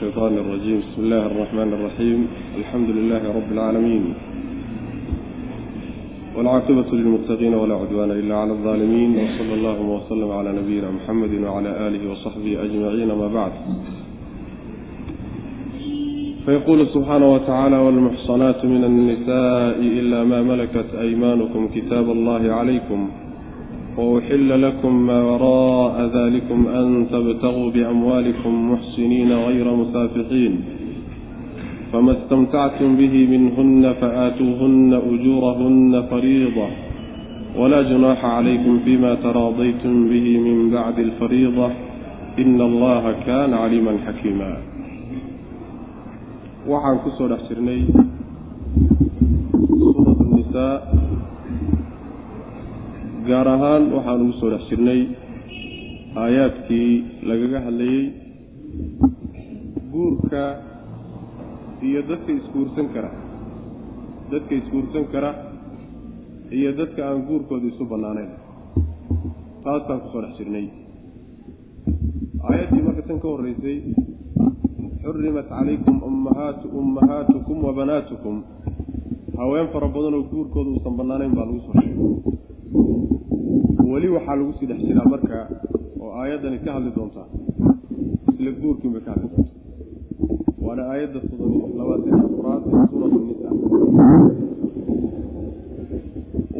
الشيطان الرجيم بسم الله الرحمن الرحيم الحمد لله رب العالمين والعاقبة للمتقين ولا عدوان إلا على الظالمين وصلى الله وسلم على نبينا محمد وعلى آله وصحبه أجمعين ما بعد فيقول سبحانه وتعالى والمحصنات من النساء إلا ما ملكت أيمانكم كتاب الله عليكم وأحل لكم ما وراء ذلكم أن تبتغوا بأموالكم محسنين غير مسافحين فما استمتعتم به منهن فآتوهن أجورهن فريضة ولا جناح عليكم فيما تراضيتم به من بعد الفريضة إن الله كان عليما حكيما waxaan ku soo dhex jirnay suurat gaar ahaan waxaan ugu soo dhex jirnay aayaadkii lagaga hadlayey guurka iyo dadka isguursan kara. Dadka isguursan kara iyo dadka aan guurkooda isu bannaanayn. Taasaan ku soo dhex jirnay. Aayaddii marka tan ka horreysay xurimat calaykum ummahaatu ummahaatukum wa banaatukum. Haween fara badan oo guurkooda uusan bannaanayn baa lagu soo sheegay weli waxaa lagu sii dhex jiraa marka oo aayaddani ka hadli doontaa. Isla guurkiin bay ka hadli doontaa. Waana aayadda soddon labaatan afraad ee suurat nisa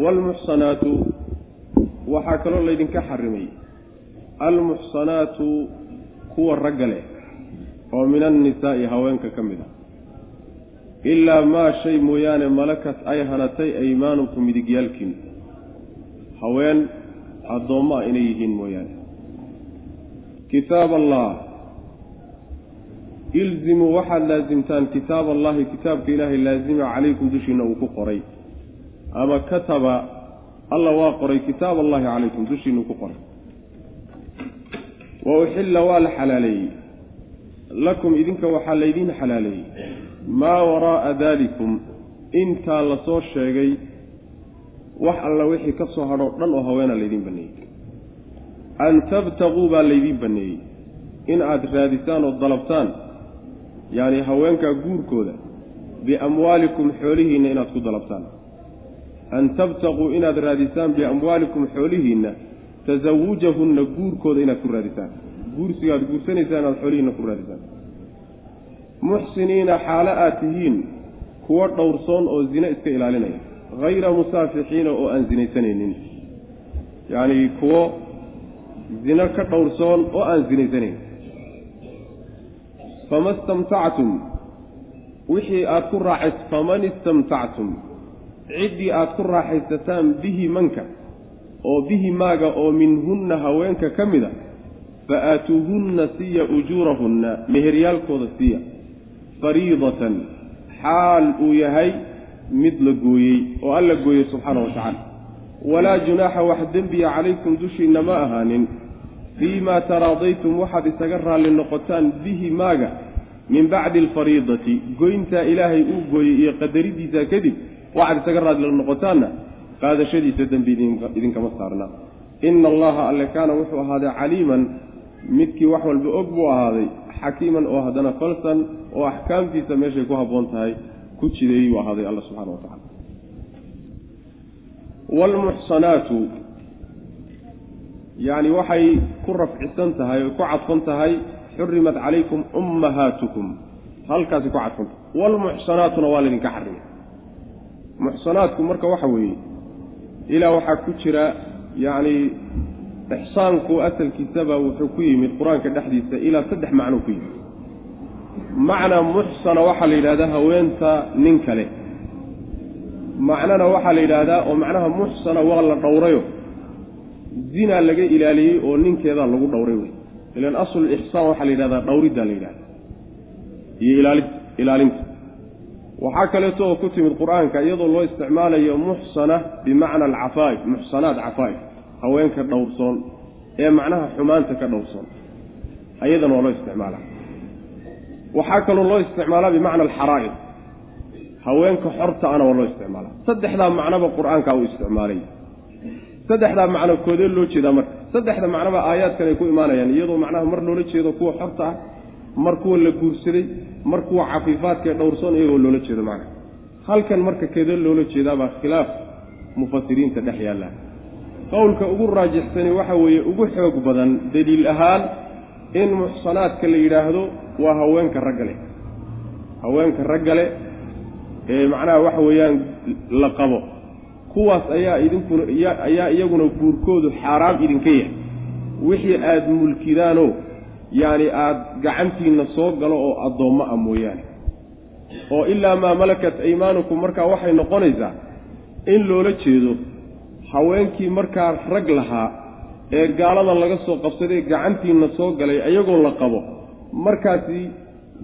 waalmuxsanaatu waxaa kaloo laydinka xarimay. Almuxsanaatu kuwa ragga leh oo min annisaa'i haweenka ka mid ah ilaa maa shay mooyaane malakat ay hanatay aymaanukum midigyaalkiin haween addoommo ah inay yihiin mooyaane. Kitaab allah ilzimuu waxaad laasimtaan kitaab allahi kitaabka ilaahay laazima calaykum dushiina uu ku qoray. Ama kataba alla waa qoray kitaab allahi calaykum dushiinuu ku qoray. Wa uxilla waa la xalaaleeyey. Lakum idinka waxaa laydiin xalaaleeyey. Maa waraa'a daalikum intaa la soo sheegay wax alla wixii ka soo hadhoo dhan oo haweena laydiin baneeyey. An tabtaquu baa laydiin baneeyey. In aad raadisaan oo dalabtaan yacni haweenkaa guurkooda biamwaalikum xoolihiinna inaad ku dalabtaan. An tabtaquu inaad raadisaan biamwaalikum xoolihiinna tasawujahunna guurkooda inaad ku raadisaan. Guursiga aad guursanaysaan inaad xoolihiinna ku raadisaan. Muxsiniina xaalo aad tihiin kuwo dhowrsoon oo zine iska ilaalinaya hayra musaafixiina oo aan zinaysanaynin yacni kuwo zino ka dhowrsoon oo aan zinaysanayn fama istamtactum wixii aada ku raaxays faman istamtactum ciddii aada ku raaxaysataan bihi manka oo bihi maaga oo minhunna haweenka ka mid a fa aatuuhunna siya ujuurahunna meheryaalkooda siiya fariidatan xaal uu yahay mid la gooyey oo alla gooyey subxaana wa tacaala. Walaa junaaxa wax dembiya calaykum dushiinna ma ahaanin. Fii maa taraadaytum waxaad isaga raalli noqotaan bihi maaga min bacdi alfariidati goyntaa ilaahay uu gooyey iyo qadaridiisa kadib waxaad isaga raalli noqotaanna qaadashadiisa dembi idinkama saarna. Ina allaha alle kaana wuxuu ahaaday caliiman midkii wax walba og buu ahaaday xakiiman oo haddana falsan oo axkaamtiisa meeshay ku habboon tahay ku jideeyey buu ahaaday alla subxana wa tacala waalmuxsanaatu yacni waxay ku rafcisan tahay oy ku cadfan tahay xurimat calaykum ummahaatukum halkaasi ku cadfan tahay. Waalmuxsanaatuna waa laydinka xarimay muxsanaadku marka waxa weeye ilaa waxaa ku jira yacni ixsaanku asalkiisaba wuxuu ku yimid qur'aanka dhexdiisa ilaa saddex macnuu ku yimid macnaa muxsana waxaa la yidhahdaa haweenta nin kale. Macnana waxaa la yidhaahdaa oo macnaha muxsana waa la dhowrayo. Zinaa laga ilaaliyey oo ninkeedaa lagu dhowray wey. Ilan aslu ixsaan waxaa la yidhahdaa dhowriddaa la yidhahda iyo ilaali ilaalinta. Waxaa kaleeto oo ku timid qur'aanka iyadoo loo isticmaalayo muxsana bimacna alcafaa'if muxsanaat cafaa'if haweenka dhowrsoon ee macnaha xumaanta ka dhowrsoon. Ayadana waa loo isticmaalaa waxaa kaloo loo isticmaalaa bimacna alxaraa'id. Haweenka xorta ana waa loo isticmaalaa. Saddexdaa macnoba qur'aankaa uu isticmaalay. Saddexdaa macno koodee loo jeedaa marka. Saddexda macnoba aayaadkan ay ku imaanayaan iyadoo macnaha mar loola jeedo kuwa xorta ah mar kuwa la guursaday mar kuwa cafiifaadkae dhowrsoon iyagoo loola jeedo macna. Halkan marka keeda loola jeedaabaa khilaaf mufasiriinta dhex yaalla. Qowlka ugu raajixsani waxa weeye ugu xoog badan daliil ahaan in muxsanaadka la yidhaahdo waa haweenka ragga leh. Haweenka ragga leh ee macnaha waxa weeyaan la qabo. Kuwaas ayaa idinkuna ayaa iyaguna guurkoodu xaaraam idinka yahay. Wixii aada mulkidaanoo yacni aada gacantiinna soo galo oo addoommo ah mooyaane. Oo ilaa maa malakat aymaanukum markaa waxay noqonaysaa in loola jeedo haweenkii markaa rag lahaa ee gaalada laga soo qabsaday gacantiinna soo galay iyagoo la qabo markaasi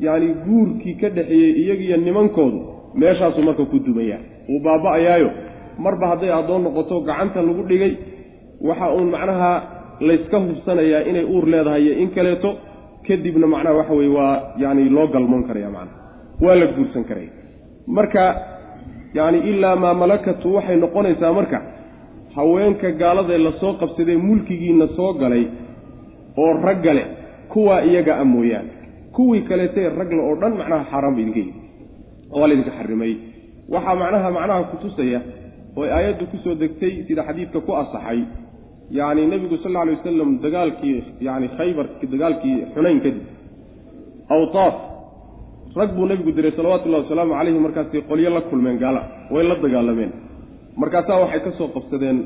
yacni guurkii ka dhexeeyey iyagiyo nimankoodu meeshaasuu marka ku dumayaa wuu baaba-ayaayo. Marba hadday addoon noqoto gacanta lagu dhigay waxa uun macnaha layska hubsanayaa inay uur leedahay iyo in kaleeto kadibna macnaha waxa weye waa yacni loo galmoon karaya macnaha. Waa la guursan karaya. Marka yacni ilaa maa malakatu waxay noqonaysaa marka haweenka gaaladae la soo qabsadee mulkigiina soo galay oo raggale kuwaa iyaga a mooyaane. Kuwii kaleetee ragle oo dhan macnaha xaaraan ba idinka yihi waa laydinka xarimay. Waxaa macnaha macnaha kutusaya oo aayaddu ku soo degtay sida xadiidka ku asaxay yacni nebigu sal alla alay wasalam dagaalkii yani khaybar dagaalkii xunayn kadib. Awtaaf rag buu nebigu diray salawatullahi wasalaamu calayhi markaasay qolyo la kulmeen gaala way la dagaalameen. Markaasaa waxay ka soo qabsadeen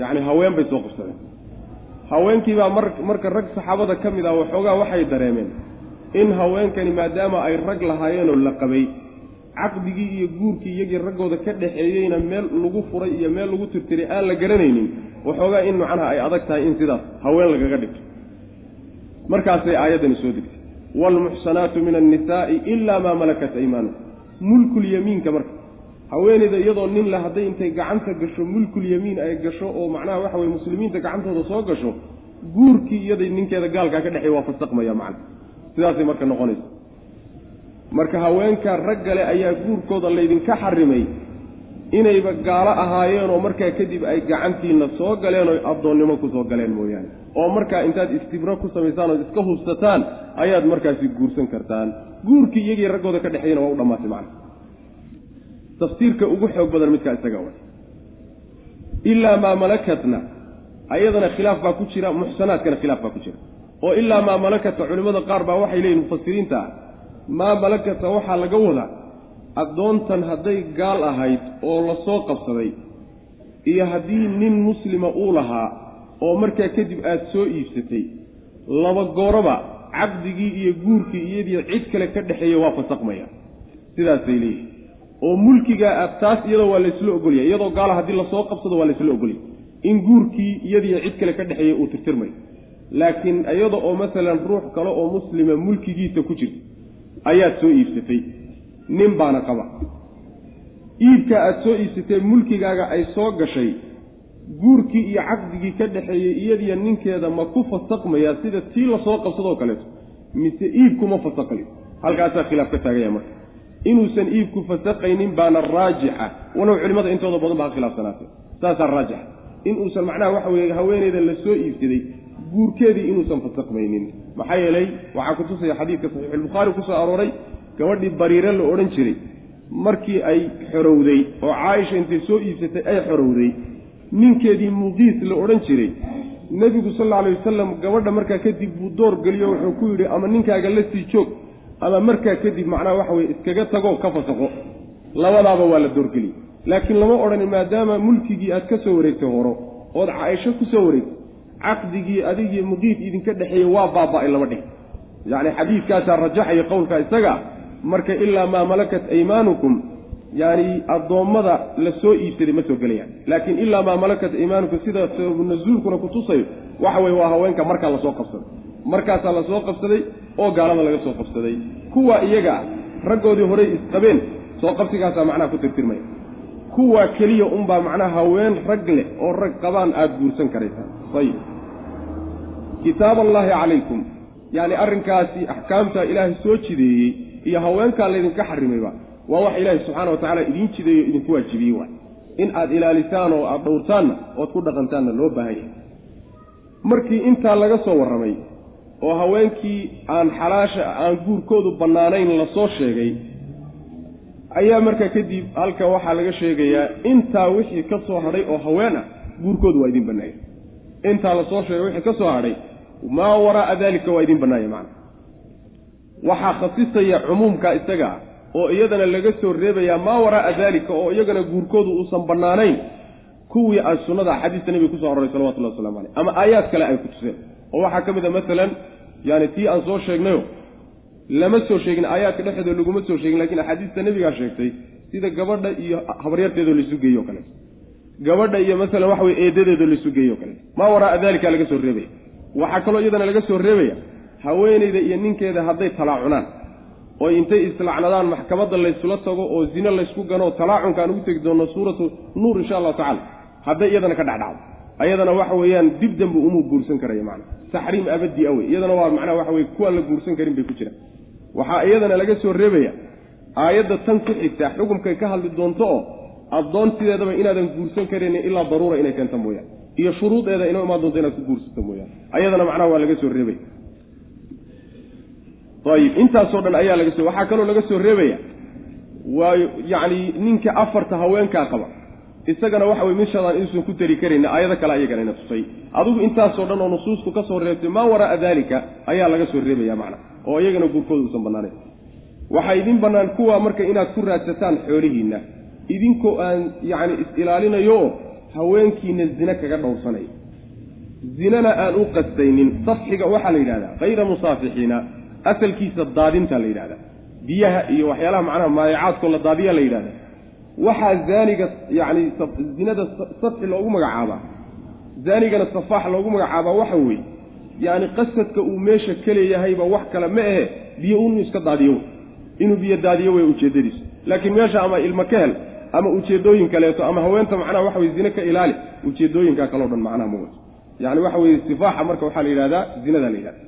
yacni haween bay soo qabsadeen haweenkiibaa mar marka rag saxaabada ka mid ah waxoogaa waxay dareemeen in haweenkani maadaama ay rag lahaayeenoo la qabay caqdigii iyo guurkii iyagii raggooda ka dhexeeyeyna meel lagu furay iyo meel lagu tirtiray aan la garanaynin waxoogaa in macnaha ay adag tahay in sidaas haween lagaga dhigto. Markaasay aayaddani soo degtay. Waalmuxsanaatu min annisaa'i ilaa maa malakat aymaanukum mulkulyamiinka marka haweeneyda iyadoo nin le hadday intay gacanta gasho mulkulyamiin ay gasho oo macnaha waxa weye muslimiinta gacantooda soo gasho guurkii iyaday ninkeeda gaalkaa ka dhexeey waa fasaqmaya macna. Sidaasay marka noqonaysa marka haweenka raggale ayaa guurkooda laydinka xarimay inayba gaalo ahaayeen oo markaa kadib ay gacantiina soo galeen oo addoonnimo ku soo galeen mooyaane. Oo markaa intaad istibro ku samaysaan ood iska hubsataan ayaad markaasi guursan kartaan. Guurkii iyagii raggooda ka dhexeeyana waa u dhammaatay macna tafsiirka ugu xoog badan midkaa isaga wa ilaa maa malakatna ayadana khilaaf baa ku jira muxsanaadkana khilaaf baa ku jira. Oo ilaa maa malakata culimmada qaar baa waxay leeyihiin mufasiriinta ah maa malakata waxaa laga wadaa addoontan hadday gaal ahayd oo la soo qabsaday iyo haddii nin muslima uu lahaa oo markaa kadib aada soo iibsatay laba gooroba caqdigii iyo guurkii iyadii cid kale ka dhexeeya waa fasaqmaya. Sidaasay leeyihiin oo mulkigaa aad taas iyadoo waa laysla ogolya iyadoo gaala haddii la soo qabsado waa laysla ogolya in guurkii iyadiiyo cid kale ka dhexeeya uu tirtirmayo laakiin iyada oo masalan ruux kale oo muslima mulkigiisa ku jirta ayaad soo iibsatay. Nin baana qaba. Iibka aada soo iibsatee mulkigaaga ay soo gashay guurkii iyo caqdigii ka dhexeeyey iyadiyo ninkeeda ma ku fasaqmayaa sida tii la soo qabsadoo kaleeto. Mise iibkuma fasaqli. Halkaasaa khilaaf ka taagaya marka inuusan iibku fasaqaynin baana raajixa. Walow culimmada intooda badan baa ha khilaafsanaatay. Saasaa raajixa. Inuusan macnaha waxa weeye haweeneyda la soo iibsaday guurkeedii inuusan fasaqmaynin. Maxaa yeelay waxaa kutusaya xadiidka saxiixulbukhaari ku soo arooray gabadhii bariire la odhan jiray. Markii ay xorowday oo caaisha intay soo iibsatay ay xorowday ninkeedii muqiis la odhan jiray. Nebigu sal alla alay wasalam gabadha markaa kadib buu door geliyo wuxuu ku yidhi ama ninkaaga la sii joog ama markaa kadib macnaha waxa weye iskaga tago ka fasaqo. Labadaaba waa la doorgeliyey laakiin lama odhanin maadaama mulkigii aad ka soo wareegtay horo ood caaisho ku soo wareegtay caqdigii adigii muqiis idinka dhexeeyey waa baaba-ay lama dhih yacni xadiidkaasaa rajaxaya qowlka isaga marka ilaa maa malakat aymaanukum yani addoommada la soo iibsaday ma soo gelayaan. Laakiin ilaa maa malakat aymaanukum sida sababunazuulkuna kutusayo waxa weye waa haweenka markaa la soo qabsaday markaasaa la soo qabsaday oo gaalada laga soo qabsaday. Kuwa iyaga ah raggoodii horey isqabeen soo qabsigaasaa macnaha ku tirtirmaya. Kuwa keliya unbaa macnaha haween rag leh oo rag qabaan aada guursan karaysaa. Ayib kitaab allaahi calaykum yacni arrinkaasi axkaamtaa ilaahay soo jideeyey iyo haweenkaa laydinka xarimayba waa wax ilaahay subxaana wa tacaala idiin jideeyo idinku waajibiyey waay. In aad ilaalisaan oo aada dhowrtaanna ood ku dhaqantaanna loo baahan yahay. Markii intaa laga soo warramay oo haweenkii aan xalaasha aan guurkoodu bannaanayn la soo sheegay ayaa markaa kadib halka waxaa laga sheegayaa intaa wixii ka soo hadhay oo haween ah guurkoodu waa idin bannaaya intaa la soo sheegay wixii ka soo hadhay maa waraa'a daalika waa idin bannaaya macna. Waxaa khasisaya cumuumka isaga ah oo iyadana laga soo reebayaa maa waraa'a daalika oo iyagana guurkoodu uusan bannaanayn kuwii a sunnada xadiista nebiga ku soo aroray salawatullahi waslamu caleyh ama aayaad kale ay ku tuseen oo waxaa ka mid a masalan yaani tii aan soo sheegnayo lama soo sheegin aayaadka dhexdooda laguma soo sheegin lakiin axaadiista nebigaa sheegtay sida gabadha iyo habaryarteedoo laisu geeyo kale. Gabadha iyo masalan waxa weye eedadeedoo laisu geeyo kale. Maa waraa'a daalika laga soo reebaya? Waxaa kaloo iyadana laga soo reebaya haweenayda iyo ninkeeda hadday talaacunaan oo intay islacnadaan maxkamadda laysula tago oo zine laysku gano talaacunka aan ugu tegi doonno suuratu nuur insha allahu tacala hadday iyadana ka dhexdhacdo ayadana waxa weeyaan dib dambe umuu guursan karaya macana taxriim abadi a wey iyadana waa macnaha waxa weye kuwaan la guursan karin bay ku jiraan. Waxaa iyadana laga soo reebaya aayadda tan ku xigta xukumkay ka hadli doonto oo addoontideedaba inaadan guursan karaynin ilaa daruura inay keenta mooyaane. Iyo shuruudeeda inoo imaan doonto inaad ku guursato mooyaane. Ayadana macnaha waa laga soo reebaya. Ayib intaasoo dhan ayaa laga soo waxaa kaloo laga soo reebaya. Waa yacni ninka afarta haweenkaa qaba isagana waxa weye mishadaan inuusan ku tari karayna aayado kale ayagana ina tusay. Adigu intaasoo dhan oo nusuustu ka soo reebtay maa waraa'a daalika? Ayaa laga soo reebaya macna oo iyagana guurkooda uusan bannaanayn. Waxaa idin bannaan kuwa marka inaad ku raadsataan xoolihiinna idinkoo aan yacni is-ilaalinayo oo haweenkiina zine kaga dhowrsanaya zinana aan u qastaynin safxiga waxaa la yidhahdaa hayra musaafixiina asalkiisa daadinta la yidhahdaa biyaha iyo waxyaalaha macnaha maayacaadkoo la daadiyaa la yidhahda waxaa zaaniga yacni zinada safxi loogu magacaabaa zaanigana safaax loogu magacaabaa waxa weeye. Yacni qasadka uu meesha ka leeyahayba wax kale ma ahe biyo unu iska daadiyo. Inuu biyo daadiyo wey ujeeddadiisu laakiin meesha ama ilmo ka hel ama ujeeddooyin kaleeto ama haweenta macnaha waxa weye zine ka ilaali ujeeddooyinkaa kaleo dhan macnaha ma wato. Yacni waxa weeye sifaaxa marka waxaa la yidhahdaa zinada la yidhahda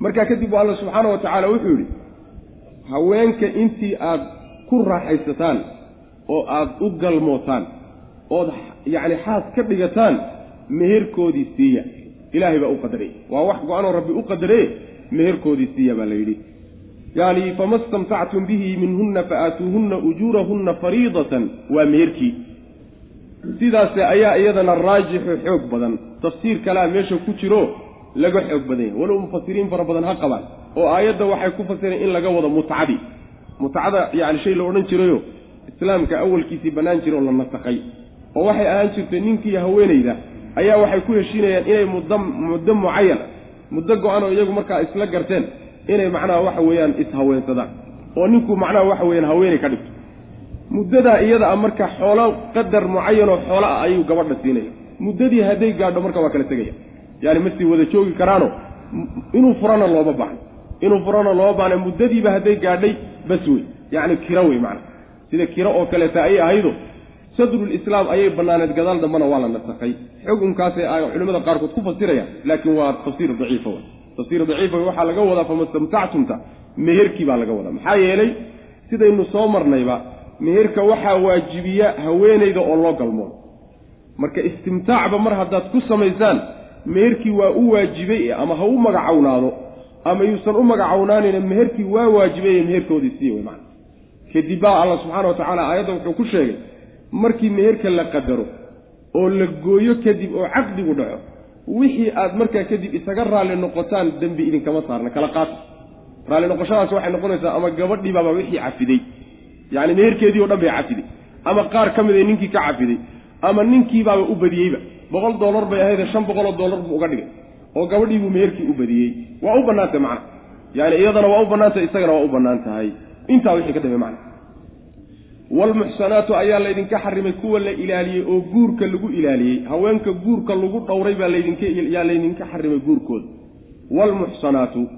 markaa kadib alla subxaana wa tacaala wuxuu yidhi haweenka intii aad ku raaxaysataan oo aad u galmootaan ood yacni xaas ka dhigataan meherkoodii siiya. Ilaahay baa u qadaray waa wax go-anoo rabbi u qadare meherkoodii siiya baa la yidhi. Yani fama istamtactum bihi minhunna faaatuuhunna ujuurahunna fariidatan waa meherkii. Sidaas ayaa iyadana raajixu xoog badan. Tafsiir kalea meesha ku jiro laga xoog badan yahay. Walow mufasiriin fara badan ha qabaan. Oo aayadda waxay ku fasireen in laga wado mutcadii mutcada yani shay la odhan jirayo islaamka awalkiisii bannaan jira oo la nasakhay oo waxay ahaan jirtay ninkii haweenayda ayaa waxay ku heshiinayaan inay muddo muddo mucayana muddo go-an oo iyagu markaa isla garteen inay macnaha waxa weeyaan ishaweensadaan oo ninku macnaha waxa weyaan haweenay ka dhigto. Muddadaa iyada a marka xoolo qadar mucayanoo xoolo ah ayuu gabadha siinaya. Muddadii hadday gaadho marka waa kala tegaya. Yaani ma sii wada joogi karaano inuu furana looma baahno inuu furana looma baahna muddadiiba hadday gaadhay bas wey yacni kiro wey macana sida kiro oo kaleeta ayay ahaydo sadrulislaam ayay bannaaneed gadaal dambana waa la nasakhay. Xukunkaasay ay culimmada qaarkood ku fasirayaan laakiin waa tafsiir daciifa w tafsiir daciifa waxaa laga wadaa fama istamtactumta meherkii baa laga wadaa. Maxaa yeelay sidaynu soo marnayba meherka waxaa waajibiya haweenayda oo loo galmoodo marka istimtaacba mar haddaad ku samaysaan meherkii waa u waajibay ama ha u magacownaado ama yuusan u magacownaanin meherkii waa waajibay meherkoodii siiy wey macana kadib baa alla subxaana wa tacaala aayadda wuxuu ku sheegay markii meherka la qadaro oo la gooyo kadib oo caqdigu dhaco wixii aad markaa kadib isaga raalli noqotaan dembi idinkama saarna kala qaata raalli noqoshadaas waxay noqonaysaa ama gabadhiibaaba wixii cafiday yacni meherkeedii o dhan bay cafiday ama qaar ka mid ay ninkii ka cafiday ama ninkiibaaba u badiyeyba boqol dollar bay ahaydee shan boqoloo dollar buu uga dhigay oo gabadhiibuu meherkii u badiyey. Waa u bannaantay macna. Yani iyadana waa u bannaantay isagana waa u bannaan tahay intaa wixii ka dambe macna. Waalmuxsanaatu ayaa laydinka xarimay kuwa la ilaaliyey oo guurka lagu ilaaliyey. Haweenka guurka lagu dhowray baa laydinkayaa laydinka xarimay guurkooda waalmuxsanaatu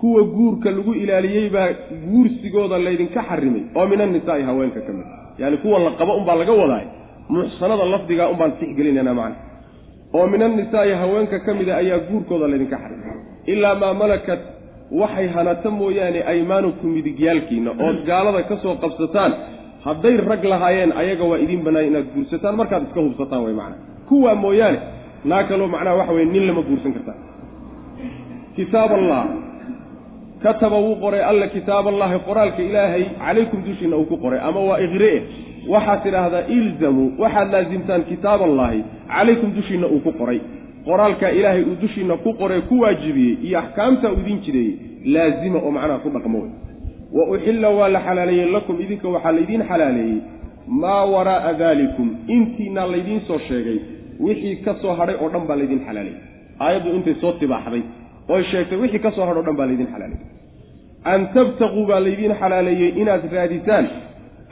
kuwa guurka lagu ilaaliyey baa guursigooda laydinka xarimay. Oo min annisaa'i haweenka ka mid yani kuwa la qabo unbaa laga wadaay muxsanada lafdigaa unbaan tixgelinayna macna. Oo min annisaa'i haweenka ka mida ayaa guurkooda laydinka xarimay. Ilaa maa malakat waxay hanata mooyaane aymaanukum midigyaalkiina ood gaalada ka soo qabsataan hadday rag lahaayeen ayaga waa idiin bannaaya inaad guursataan markaad iska hubsataan way macana kuwaa mooyaane naa kaloo macnaha waxa weye nin lama guursan kartaa kitaab allah kataba wuu qoray alla kitaab allahi qoraalka ilaahay calaykum dushiina uu ku qoray ama waa iqri'e waxaad tidhaahdaa ilzamuu waxaad laasimtaan kitaab allaahi calaykum dushiinna uu ku qoray qoraalkaa ilaahay uu dushiinna ku qoray ku waajibiyey iyo axkaamtaa uu idiin jireeyey laazima oo macnaha ku dhaqmo wey wa uxilla waa la xalaaleeyey lakum idinka waxaa laydiin xalaaleeyey maa waraa'a daalikum intiinaa laydiin soo sheegay wixii ka soo hadhay oo dhan baa laydiin xalaaleeyey. Aayaddu intay soo tibaaxday oy sheegtay wixii ka soo hadhay o dhan baa laydiin xalaaleeyey. An tabtaquu baa laydiin xalaaleeyey inaad raaditaan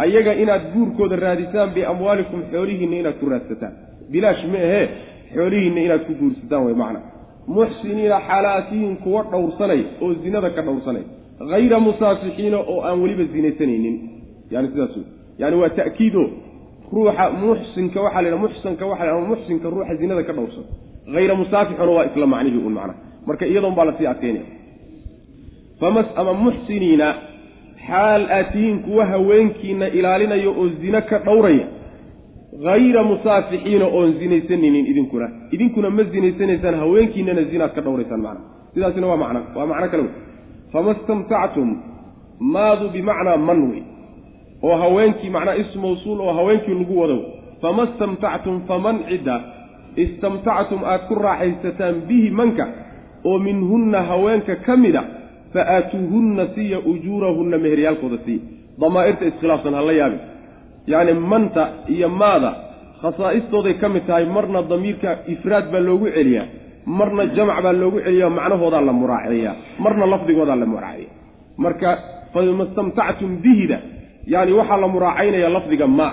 ayaga inaad guurkooda raadisaan biamwaalikum xoolihiinna inaad ku raadsataan. Bilaash ma ahee xoolihiinna inaad ku guursataan way macna. Muxsiniina xalaatihin kuwa dhowrsanay oo zinada ka dhowrsanay. Hayra musaafixiina oo aan weliba zinaysanaynin. Yani sidaas yani waa ta'kiido. Ruuxa muxsinka waxaa la muxsanka waxa la ama muxsinka ruuxa zinada ka dhowrsan. Hayra musaafixuna waa isla macnihii un macna. Marka iyadoon baa la sii adkaynaya famas ama muxsiniina xaal aad tihiin kuwa haweenkiina ilaalinaya oo zino ka dhowraya hayra musaafixiina oon zinaysanaynin idinkuna idinkuna ma zinaysanaysaan haweenkiinana zinaad ka dhowraysaan macna sidaasina waa macno waa macno kale wey fama istamtactum maadu bimacnaa man wey oo haweenkii macnaa is mawsuul oo haweenkii lagu wado fama istamtactum faman cidda istamtactum aad ku raaxaysataan bihi manka oo minhunna haweenka ka mid a fa aatuuhunna siiya ujuurahunna meheryaalkooda siiya damaa'irta iskhilaafsan ha la yaabin yacni manta iyo maada khasaa'istooday ka mid tahay marna damiirka ifraad baa loogu celiyaa marna jamac baa loogu celiyaa macnahoodaa la muraaceeyaa marna lafdigoodaa la muraaceeya marka fama istamtactum bihida yani waxaa la muraacaynaya lafdiga ma.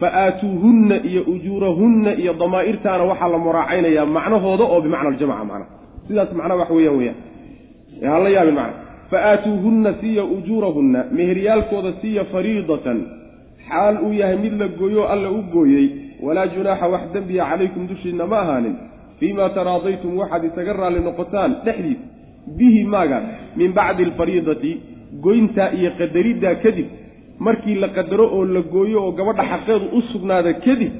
Fa aatuuhunna iyo ujuurahunna iyo damaa'irtaana waxaa la muraacaynayaa macnahooda oo bimacna aljamca macna. Sidaas macnaa wax weeyaan weyaan hala yaabin macna. Fa aatuuhunna siiya ujuurahunna meheryaalkooda siiya fariidatan xaal uu yahay mid la gooyo alla u gooyey walaa junaaxa wax dembiya calaykum dushiinna ma ahaanin. Fiima taraadaytum waxaad isaga raalli noqotaan dhexdiis bihi maaga min bacdi alfariidati goyntaa iyo qadariddaa kadib. Markii la qadaro oo la gooyo oo gabadha xaqeedu u sugnaada kadib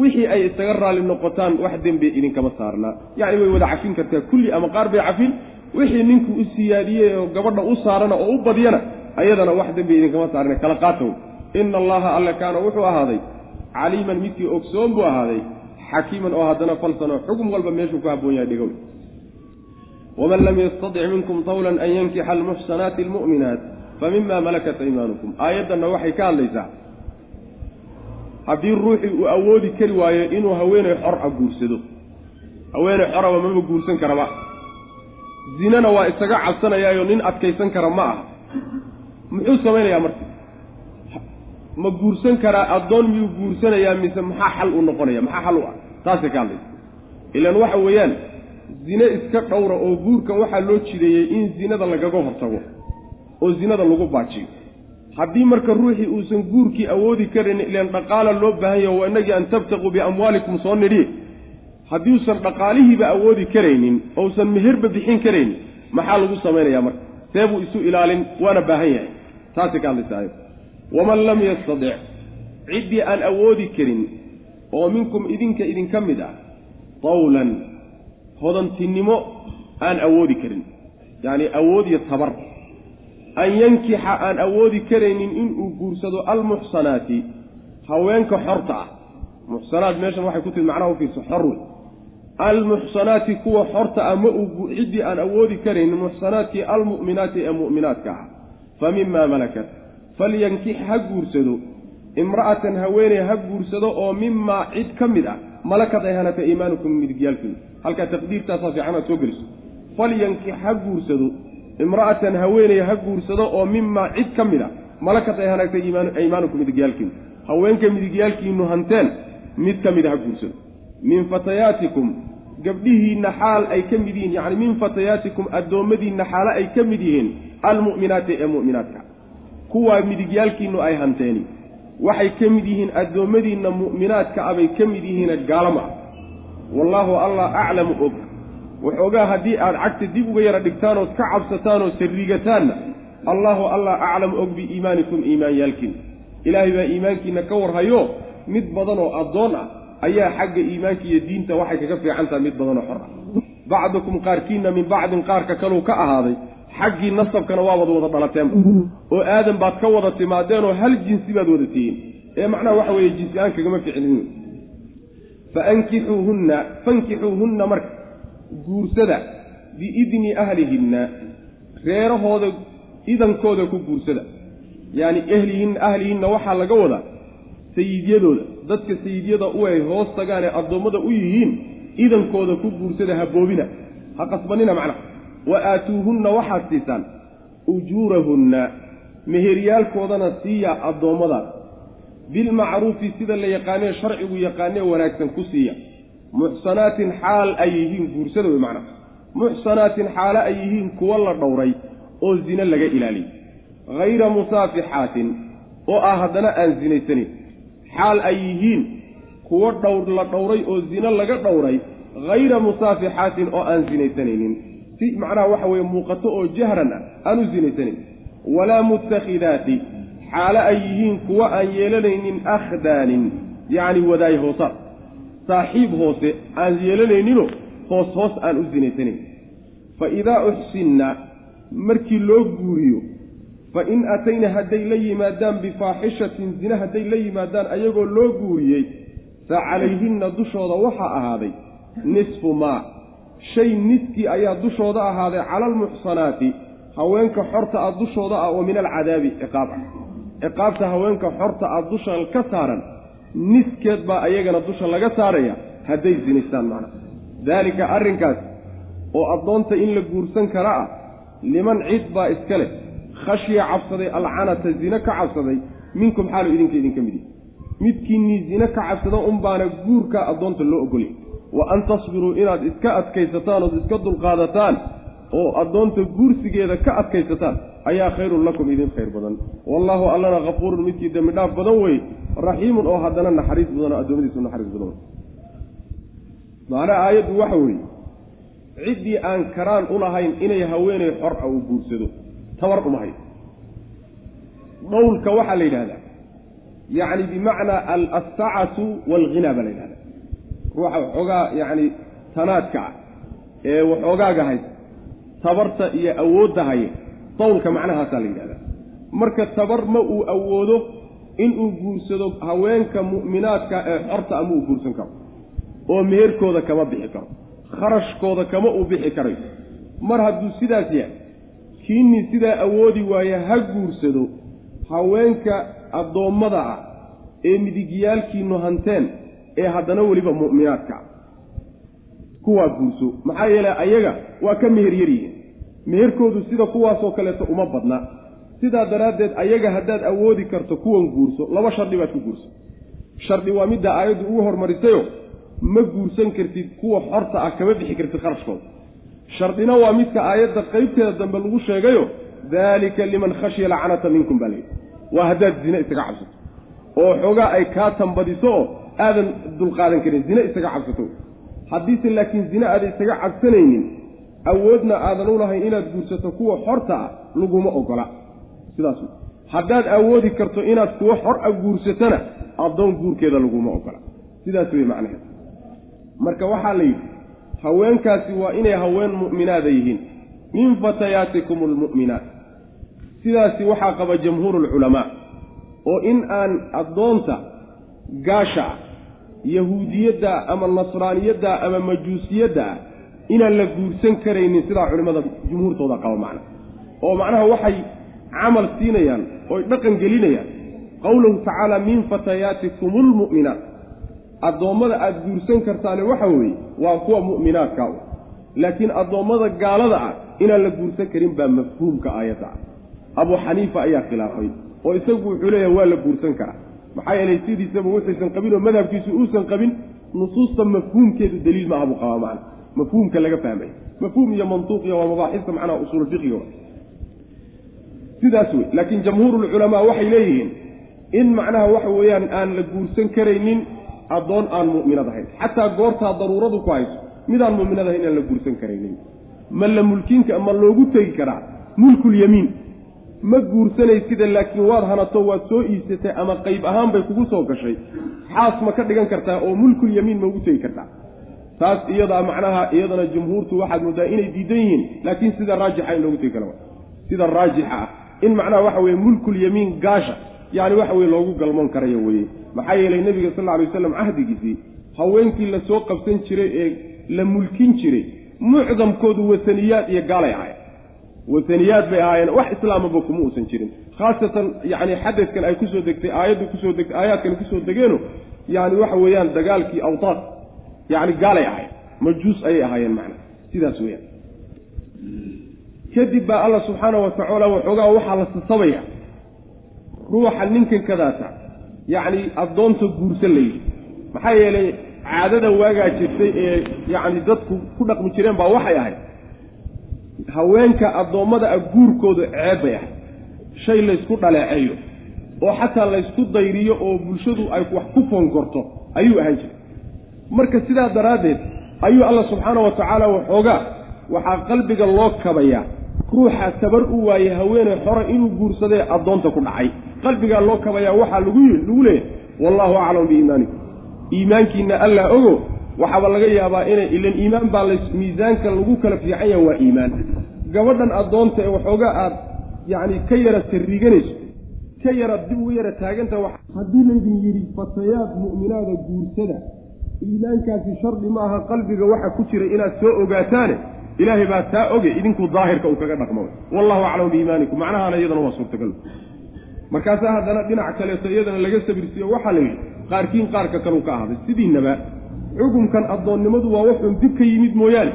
wixii ay isaga raalli noqotaan wax dembiya idinkama saarnaa yacni way wada cafin kartaa kulli ama qaar bay cafin. Wixii ninkuu u siyaadiyey oo gabadha u saarana oo u badyana ayadana wax dembiya idinkama saarna kala qaatow ina allaha alle kaana wuxuu ahaaday caliiman midkii ogsoon buu ahaaday xakiiman oo haddana falsano xukm walba meeshuu ku habboon yahay dhigow. Waman lam yastadic minkum tawlan an yankixa almuxsanaati almu'minaat famima malakat aymaanukum. Aayaddanna waxay ka hadlaysaa haddii ruuxii uu awoodi kari waayo inuu haweeney xor a guursado haweeney xoraba mama guursan karaba. Zinana waa isaga cabsanayaayo nin adkaysan kara ma aha. Muxuu samaynayaa marka ma guursan karaa addoon miyuu guursanayaa mise maxaa xal u noqonaya maxaa xal u ah? Taasay ka hadlaysa. Ilaan waxa weeyaan zine iska dhowra oo guurkan waxaa loo jideeyey in zinada lagaga hortago oo zinada lagu baajiyo. Haddii marka ruuxii uusan guurkii awoodi karan ilaan dhaqaala loo baahan yaho waa inagii an tabtaquu biamwaalikum soo nidhi. Haddiuusan dhaqaalihiiba awoodi karaynin ousan meherba bixin karaynin maxaa lagu samaynayaa marka? See buu isu ilaalin waana baahan yahay. Taasay ka hadlaysaayo waman lam yastadic ciddii aan awoodi karin oo minkum idinka idinka mid ah tawlan hodantinimo aan awoodi karin. Yacni awood iyo tabar. An yankixa aan awoodi karaynin inuu guursado almuxsanaati haweenka xorta ah. Muxsanaat meeshan waxay ku timi macnaha ufiirso xor wey almuxsanaati kuwa xorta ah ma uu ciddii aan awoodi karaynin muxsanaadkii almu'minaati ee mu'minaadka ah. Fa mimaa malakat falyankix ha guursado imra'atan haweeney ha guursado oo mimaa cid ka mid ah malakad ay hanata iimaanukum midigyaalkiina halkaa taqdiirtaasaa fiican aad soo geliso. Falyankix ha guursado imra'atan haweeney ha guursado oo mimaa cid ka mid a malakad ay hanagtay iimaanukum midigyaalkiinu haweenka midigyaalkiinu hanteen mid ka mid a ha guursado. Min fatayaatikum gabdhihiinna xaal ay ka mid yihiin yacni min fatayaatikum addoommadiinna xaalo ay ka mid yihiin almu'minaati ee mu'minaadka kuwaa midigyaalkiinnu ay hanteeni. Waxay ka mid yihiin addoommadiinna mu'minaadka abay ka mid yihiina gaalama. Ah wallaahu allah aclamu og. Waxoogaa haddii aad cagta dib uga yara dhigtaan ood ka cabsataan oo sarrigataanna allaahu allah aclamu og biiimaanikum iimaanyaalkiina ilaahay baa iimaankiina ka warhayo mid badan oo addoon ah ayaa xagga iimaanka iyo diinta waxay kaga fiican tahay mid badanoo xor ah. Bacdukum qaarkiina min bacdin qaarka kaluu ka ahaaday xaggii nasabkana waabad wada dhalateenba oo aadan baad ka wada timaadeenoo hal jinsi baad wada tihiin. Ee macnaha waxa weeye jinsi aan kagama ficlin fa ankixuuhunna fankixuuhunna marka guursada biidni ahlihinna reerahooda idankooda ku guursada. Yacni ehlihinna ahlihinna waxaa laga wadaa sayidyadooda. Dadka sayidyada u ay hoos tagaan ee addoommada u yihiin idankooda ku guursada haboobina ha qasbanina macnaha wa aatuuhunna waxaad siisaan ujuurahunna meheryaalkoodana siiya addoommadaas bilmacruufi sida la yaqaanee sharcigu yaqaanee wanaagsan ku siiya. Muxsanaatin xaal ay yihiin guursada wey macnaha muxsanaatin xaalo ay yihiin kuwo la dhowray oo zine laga ilaaliyey hayra musaafixaatin oo ah haddana aan zinaysanin. Xaal ay yihiin kuwo dhowr la dhowray oo zine laga dhowray. Hayra musaafixaatin oo aan zinaysanaynin si macnaha waxa weeye muuqato oo jahran ah aan u zinaysanayn walaa mutakhidaati xaalo ay yihiin kuwo aan yeelanaynin akhdaanin yacni wadaay hoosaad saaxiib hoose aan yeelanayninoo hoos hoos aan u zinaysanayn fa idaa uxsinna markii loo guuriyo fa in atayna hadday la yimaadaan bifaaxishatin zine hadday la yimaadaan ayagoo loo guuriyey fa calayhinna dushooda waxaa ahaaday nisfu maa shay niskii ayaa dushooda ahaaday cala almuxsanaati haweenka xorta ah dushooda ah oo min alcadaabi ciqaab ah. Ciqaabta haweenka xorta ah dusha ka saaran niskeed baa ayagana dusha laga saaraya hadday zinaystaan macnaha daalika arrinkaas oo addoonta in la guursan kara ah liman cid baa iska leh khashya cabsaday alcanata zine ka cabsaday minkum xaalu idinka idinka mid yihi midkiinnii zine ka cabsada unbaana guurka addoonta loo ogolay wa an tasbiruu inaad iska adkaysataan ood iska dulqaadataan oo addoonta guursigeeda ka adkaysataan ayaa khayrun lakum idin khayr badan. Wallaahu allana kafuurun midkii dembi dhaaf badan wey raxiimun oo haddana naxariis badan oo addoommadiisu naxariis badan wey macnaha aayaddu waxa weeye ciddii aan karaan u lahayn inay haweenay xor a uu guursado tabar uma hayo dhowlka waxaa la yidhahdaa yacni bimacnaa alassacatu waalghinaa baa la yidhahdaa ruuxa waxoogaa yacni tanaadka ah ee waxoogaaga hay tabarta iyo awoodda haya dowlka macnahaasaa la yidhahdaa. Marka tabar ma uu awoodo inuu guursado haweenka mu'minaadka ee xorta ama uu guursan karo oo meherkooda kama bixi karo kharashkooda kama uu bixi karayo mar hadduu sidaas yahay kiinnii sidaa awoodi waaye ha guursado haweenka addoommada ah ee midigyaalkiinnu hanteen ee haddana weliba mu'minaadka kuwaa guurso maxaa yeelay ayaga waa ka meher yaryihiin meherkoodu sida kuwaasoo kaleeto uma badna. Sidaa daraaddeed ayaga haddaad awoodi karto kuwan guurso laba shardi baad ku guurso shardi waa midda aayaddu ugu hormarisayo ma guursan kartid kuwa xorta ah kama bixi kartid kharashkooda shardina waa midka aayadda qaybteeda dambe lagu sheegayo daalika liman khashiya lacanata minkum baa layidhi waa haddaad zine isaga cabsato. Oo xoogaa ay kaa tambadiso oo aadan dulqaadan karin zine isaga cabsato. Haddiise laakiin zine aadan isaga cabsanaynin awoodna aadan u lahayn inaad guursato kuwa xorta ah laguma ogola. Sidaas haddaad awoodi karto inaad kuwa xor a guursatona addoon guurkeeda laguma ogola. Sidaas wey macnaheed. Marka waxaa la yidhi haweenkaasi waa inay haween mu'minaada yihiin. Min fatayaatikum almu'minaat sidaasi waxaa qaba jamhuuru alculamaa oo in aan addoonta gaasha ah yahuudiyadda ama nasraaniyadda ama majuusiyadda ah inaan la guursan karaynin sidaa culimmada jumhuurtooda qaba macna. Oo macnaha waxay camal siinayaan oy dhaqan gelinayaan. Qowlahu tacaala min fatayaatikum almu'minaat addoommada aada guursan kartaane waxa weeye waa kuwa mu'minaadka u. Laakiin addoommada gaalada ah inaan la guursan karin baa mafhuumka aayadda ah. Abuu xaniifa ayaa khilaafay oo isagu wuxuu leeyahay waa la guursan karaa maxaa yeelay sidiisaba wuxuusan qabin oo madhabkiisu uusan qabin nusuusta mafhuumkeedu daliil maaha buu qabaa macna. Mafhuumka laga fahmay. Mafhuum iyo mantuuq iyo waa mabaaxista macnaha usuul fiqiga sidaas wey laakiin jamhuurulculamaa waxay leeyihiin in macnaha waxa weeyaan aan la guursan karaynin addoon aan mu'minad ahayn. Xataa goortaa daruuradu ku hayso midaan mu'minad ahayn inaan la guursan karaynin. Ma la mulkinka ma loogu tegi karaa mulkulyamiin ma guursanaysida laakiin waad hanato waad soo iibsatay ama qayb ahaan bay kugu soo gashay. Xaas ma ka dhigan kartaa oo mulkulyamiin ma ugu tegi kartaa. Taas iyadaa macnaha iyadana jumhuurtu waxaad moodaa inay diidan yihiin laakiin sida raajixa in loogu tegi kala sida raajixa ah. In macnaha waxa weye mulkulyamiin gaasha yani waxa weye loogu galmoon karayo weye maxaa yeelay nebiga sal alay waslam cahdigiisii haweenkii la soo qabsan jiray ee la mulkin jiray mucdamkoodu wasaniyaad iyo gaalay ahaayeen wasaniyaad bay ahaayeen. Wax islaamaba kuma uusan jirin. Khaasatan yani xadadkan ay ku soo degtay aayaddu ku soo degtay aayaadkan ku soo degeeno yani waxa weeyaan dagaalkii awtaad yani gaalay ahayen majuus ayay ahaayeen macna. Sidaas weyaan kadib baa alla subxaana wa tacaala waxoogaa waxaa la sasabaya ruuxa ninkan kadaata yacni addoonta guursan layidhi maxaa yeelay caadada waagaa jirtay ee yacni dadku ku dhaqmi jireen baa waxay ahayd haweenka addoommada ah guurkooda ceeb bay ahayd shay laysku dhaleeceeyo oo xataa laysku dayriyo oo bulshadu ay wax ku foonkorto ayuu ahaan jiray marka sidaa daraaddeed ayuu alla subxaana wa tacaala waxoogaa waxaa qalbiga loo kabayaa. Ruuxa tabar u waayey haweeney xora inuu guursadee addoonta ku dhacay. Qalbigaa loo kabayaa waxaa lagu leeyahay wallaahu aclam biiimaanikum iimaankiinna allaa ogo waxaaba laga yaabaa inay ilan iimaan baa miisaanka lagu kala fiican yaha waa iimaan gabadhan addoonta ee waxoogaa aad yacni ka yara sarriganayso ka yara dib ugu yara taaganta haddii laydin yidhi fatayaad mu'minaada guursada iimaankaasi shardi ma aha qalbiga waxa ku jira inaad soo ogaataane ilaahay baa taa oge idinku daahirka uu kaga dhaqmo. Wallahu aclamu biiimaanikum macnahaana iyadana waa suurtagal. Markaasaa haddana dhinac kaleeto iyadana laga sabirsiiyo waxaa la yidhi qaarkiin qaarka kaleu ka ahday sidiinaba xukumkan addoonnimadu waa wuxuun dib ka yimid mooyaane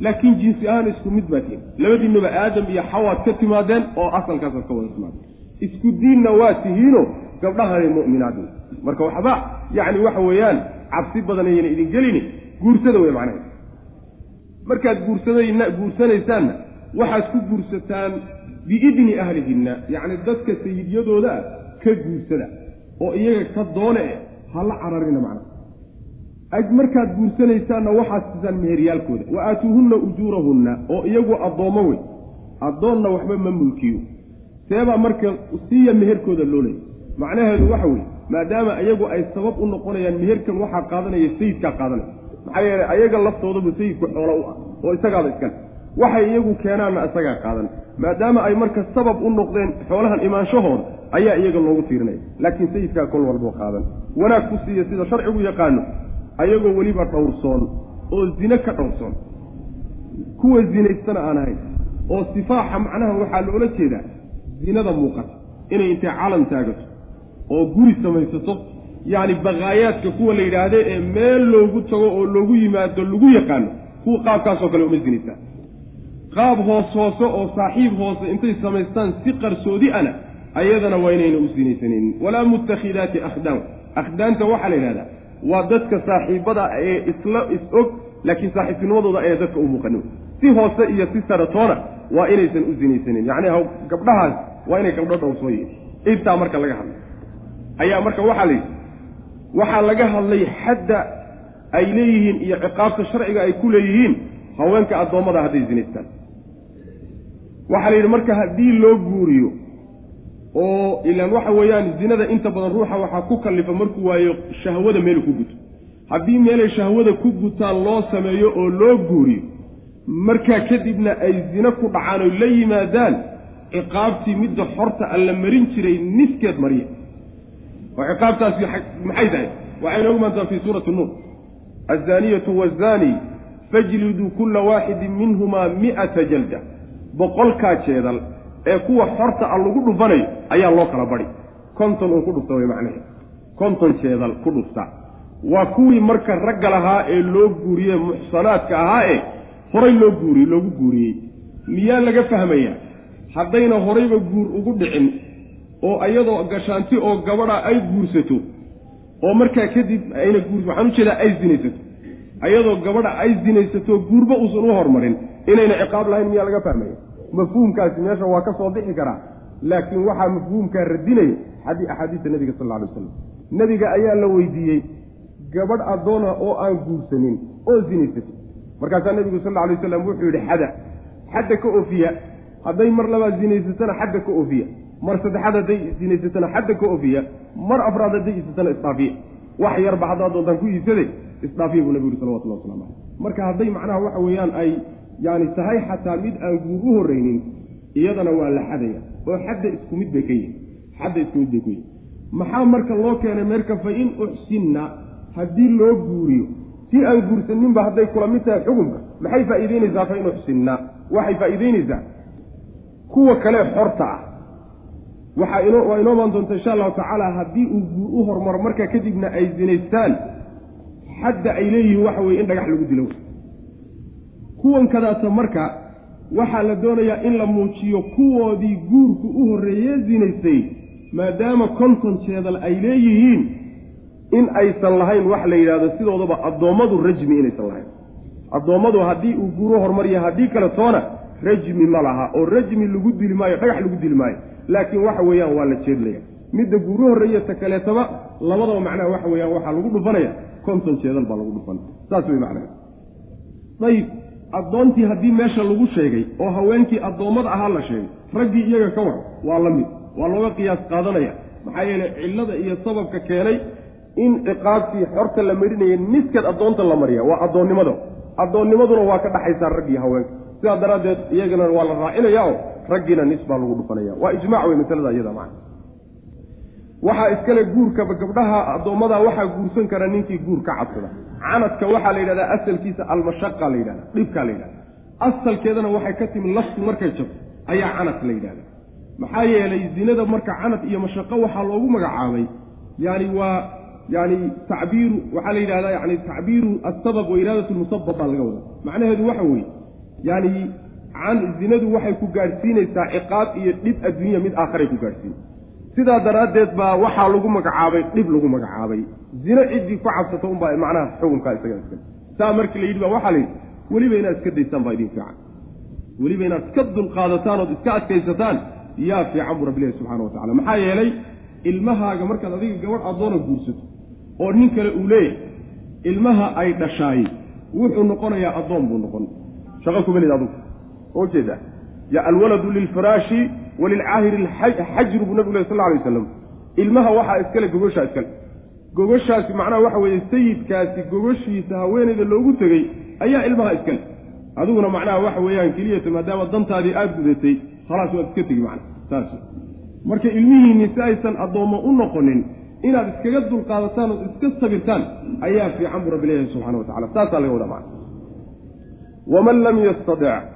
laakiin jinsi ahaan isku mid baa tihin. Labadiinnaba aadam iyo xawaad ka timaadeen oo asalkaasaad ka wada timaadeen. Isku diinna waa tihiino gabdhahani mu'minaad marka waxba yacni waxa weeyaan cabsi badan ayayna idin gelini guursada wey macnaha markaad guursadayna guursanaysaanna waxaad ku guursataan biidni ahlihinna yacni dadka sayidyadooda ah ka guursada oo iyaga ka doone eh hala cararina macnaha markaad guursanaysaanna waxaad siisaan meheryaalkooda. Wa aatuuhunna ujuurahunna oo iyagu addoommo wey addoonna waxba ma mulkiyo. Seebaa marka siiya meherkooda loo leeyay macnaheedu waxa weeye maadaama iyagu ay sabab u noqonayaan meherkan waxaa qaadanaya sayidkaa qaadanaya. Maxaa yeelay ayaga laftoodabu sayidku xoolo u ah oo isagaada iskale waxay iyagu keenaanna isagaa qaadan. Maadaama ay marka sabab u noqdeen xoolahan imaanshahooda ayaa iyaga loogu tiirinaya laakiin sayidkaa kol walboo qaadan. Wanaag ku siiya sida sharcigu yaqaano ayagoo weliba dhowrsoon oo zine ka dhowrsoon. Kuwa zinaystana aan ahayn oo sifaaxa macnaha waxaa loola jeedaa zinada muuqata inay intay calan taagato oo guri samaysato yacni bakaayaadka kuwa la yidhaahde ee meel loogu tago oo loogu yimaado lagu yaqaano kuwa qaabkaasoo kale uma zinaystaan qaab hoos hoose oo saaxiib hoose intay samaystaan si qarsoodi ana ayadana waa inayna u sinaysanaynin walaa mutakhidaati akhdaan. Akhdaanta waxaa la yidhahdaa waa dadka saaxiibada ee isla is-og laakiin saaxiibtinimadooda ayna dadka u muuqanin si hoose iyo si saratoona waa inaysan u sinaysanin yacni gabdhahaas waa inay gabdho dhowrsoo yihiin intaa marka laga hadlay. Ayaa marka waxaa la yidhi waxaa laga hadlay xadda ay leeyihiin iyo ciqaabta sharciga ay ku leeyihiin haweenka addoommada hadday zinaystaan. Waxaa la yidhi marka haddii loo guuriyo oo ilaan waxa weeyaan zinada inta badan ruuxa waxaa ku kallifa markuu waayo shahwada meelu ku guto. Haddii meelay shahwada ku gutaan loo sameeyo oo loo guuriyo markaa kadibna ay zino ku dhacaan oy la yimaadaan ciqaabtii midda xorta alla marin jiray niskeed mariya. Oo ciqaabtaasi maxay tahay? Waxay noogu maantaa fii suurati nuur azaniyatu waazani fajliduu kulla waaxidin minhumaa mi'ata jalda. Boqolkaa jeedal ee kuwa xorta a lagu dhufanayo ayaa loo kala badi konton uu ku dhufta way macnaheed. Konton jeedal ku dhufta. Waa kuwii marka ragga lahaa ee loo guuriyey muxsanaadka ahaa ee horay loo guuriyey loogu guuriyey. Miyaa laga fahmayaa? Haddayna horayba guur ugu dhicin oo iyadoo gashaanti oo gabadha ay guursato oo markaa kadib ayna guur waxaan u jeedaa ay zinaysato. Ayadoo gabadha ay zinaysato guurba uusan u hormarin. Inayna ciqaab lahayn miyaa laga fahmaya mafhuumkaasi meesha waa ka soo bixi karaa laakiin waxaa mafhuumkaa radinayo xadii axaadiista nebiga sal lla alay waslam nebiga ayaa la weydiiyey gabadh addoona oo aan guursanin oo zinaysatay. Markaasaa nebigu sal alla alay waslam wuxuu yidhi xada xadda ka oofiya hadday mar labaad zinaysatana xadda ka oofiya mar saddexaad hadday zinaysatana xadda ka oofiya mar afraad hadday iisatana isdhaafiya. Wax yarba haddaad doontaan ku iibsaday isdhaafiya buu nabigu yuri salawatullah waslamu caleyh marka hadday macnaha waxa weeyaan ay yani tahay xataa mid aan guur u horreynin iyadana waa la xadaya oo xadda isku mid bay ka yihiin xadda isku mid bay ku yihiin maxaa marka loo keenay meerka fa in uxsinna haddii loo guuriyo si aan guursaninba hadday kula mid tahay xukunka maxay faa'iideynaysaa fa in uxsinna? Waxay faa'iideynaysaa kuwa kale xorta ah. Waxaa waa inoo maan doonta insha allahu tacaala haddii uu guur u hormaro markaa kadibna ay zinaystaan xadda ay leeyihiin waxa weye in dhagax lagu dilo kuwan kadaata marka waxaa la doonayaa in la muujiyo kuwoodii guurku u horreeye zinaystay maadaama konton jeedal ay leeyihiin in aysan lahayn wax la yidhahdo sidoodaba addoommadu rajmi inaysan lahayn. Addoommadu haddii uu guuro hormariya haddii kale toona rajmi ma laha oo rajmi lagu dili maayo dhagax lagu dili maayo. Laakiin waxa weeyaan waa la jeedlaya midda guuro horreeya ta kaleetaba labadaba macnaha waxa weeyaan waxaa lagu dhufanaya konton jeedal baa lagu dhufan saas wey macnaha. Ayib addoontii haddii meesha lagu sheegay oo haweenkii addoommada ahaa la sheegay raggii iyaga ka war waa la mid waa looga qiyaas qaadanaya. Maxaa yeelay cillada iyo sababka keenay in ciqaabtii xorta la marinayay niskeed addoonta la mariya waa addoonnimada addoonnimaduna waa ka dhaxaysaa raggii haweenka. Sidaa daraaddeed iyagana waa la raacinaya oo raggiina nis baa lagu dhufanaya. Waa ijmac wey masalada iyada macna waxaa iskale guurkaba gabdhaha addoommada waxaa guursan kara ninkii guur ka cabsada canadka waxaa la yidhahdaa asalkiisa almashaqa la yidhahda dhibkaa la yidhahda asalkeedana waxay ka timi laftu markay jabto ayaa canad la yidhahda maxaa yeelay zinada marka canad iyo mashaqo waxaa loogu magacaabay yani waa yani tacbiiru waxaa la yidhahdaa yani tacbiiru asabab wa iraadat lmusabab baa laga wadaa. Macnaheedu waxa weeye yani zinadu waxay ku gaadhsiinaysaa ciqaab iyo dhib adduunya mid aakharay ku gaadhsiin sidaa daraaddeed baa waxaa lagu magacaabay dhib lagu magacaabay. Zino ciddii ku cabsato unbaa macnaha xukunkaa isaga iska saa markii la yidhi ba waxaa la yidhi weliba inaad iska daysaan baa idin fiican. Weliba inaad iska dulqaadataan ood iska adkaysataan yaa fiican buu rabbilahi subxana wa tacala maxaa yeelay ilmahaaga markaad adiga gabadh addoona guursato oo nin kale uu leeyahay ilmaha ay dhashaay wuxuu noqonayaa addoon buu noqon. Shaqo kumalid adugu oo jeeda ya alwaladu lilfiraashi walilcaahiri xajru buu nabigu leh sal alay waslam ilmaha waxaa iskale gogoshaa iskale. Gogoshaasi macnaha waxa weeye sayidkaasi gogoshiisa haweenayda loogu tegey ayaa ilmaha iskale. Adiguna macnaha waxa weeyaan keliyata maadaama dantaadii aada gudatay khalaas waad iska tegi macna saas. Marka ilmihiinni si aysan addoommo u noqonin inaad iskaga dulqaadataan ood iska sabirtaan ayaa fiican buu rabbi leeyahay subxana wa tacala saasaa laga wadaa macna waman lam yastadic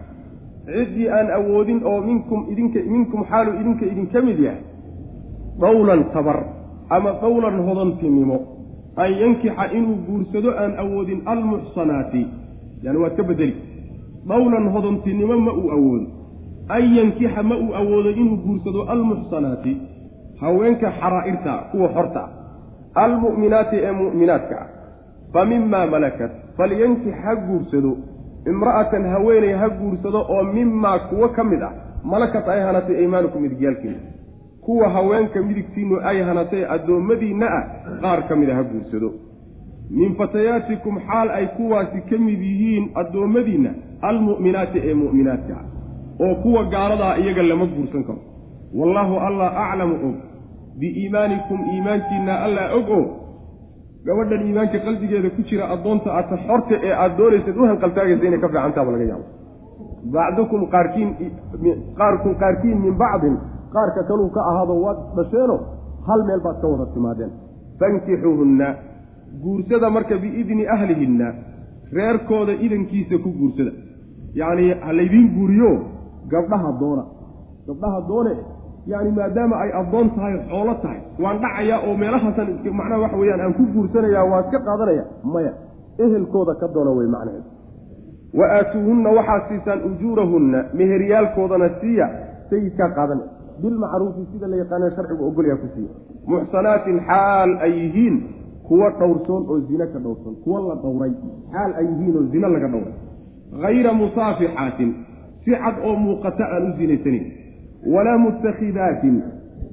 ciddii aan awoodin oo minkum idinka minkum xaalu idinka idinka mid yahay dawlan tabar ama dawlan hodantinimo an yankixa inuu guursado aan awoodin almuxsanaati yani waad ka bedeli. Dawlan hodantinimo ma uu awoodo an yankixa ma uu awoodo inuu guursado almuxsanaati haweenka xaraa'irta kuwa xorta. Almu'minaati ee mu'minaadka ah fa mimaa malakat falyankix ha guursado imra'atan haweeney ha guursado oo mimaa kuwo ka mid ah malakat ay hanatay aymaanukum midigyaalkiina kuwa haweenka midigtiinnu ay hanatay addoommadiinna ah qaar ka mid a ha guursado. Min fatayaatikum xaal ay kuwaasi ka mid yihiin addoommadiinna almu'minaati ee mu'minaadka ah oo kuwa gaaladaa iyaga lama guursan karo. Wallaahu allah aclamu og biiimaanikum iimaankiinna allah og o gabadhan iimaanka qalbigeeda ku jira addoonta aadta xorta ee aada doonaysad u hanqaltaagaysa inay ka fiicantaaba laga yaabo bacdukum qaarkiin qaarkum qaarkiin min bacdin qaarka kaluu ka ahaado waad dhasheeno hal meel baad ka wada timaadeen. Fankixuuhunna guursada marka biidni ahlihinna reerkooda idankiisa ku guursada. Yacnii ha laydiin guuriyo gabdhaha doona. Gabdhaha doone yani maadaama ay addoon tahay xoolo tahay waan dhacayaa oo meelahaasan macnaha waxa weeyaan aan ku guursanaya waa iska qaadanaya maya. Ehelkooda ka doona wey macnaheedu. Wa aatuuhunna waxaad siisaan ujuurahunna meheryaalkoodana siiya sayidkaa qaadan bilmacruufi sida la yaqaana sharcigu ogolyaa ku siiya. Muxsanaatin xaal ay yihiin kuwa dhowrsoon oo zine ka dhowrsoon kuwa la dhowray. Xaal ay yihiin oo zine laga dhowray. Hayra musaafixaatin si cad oo muuqata aan u zinaysanayn walaa muttakhidaatin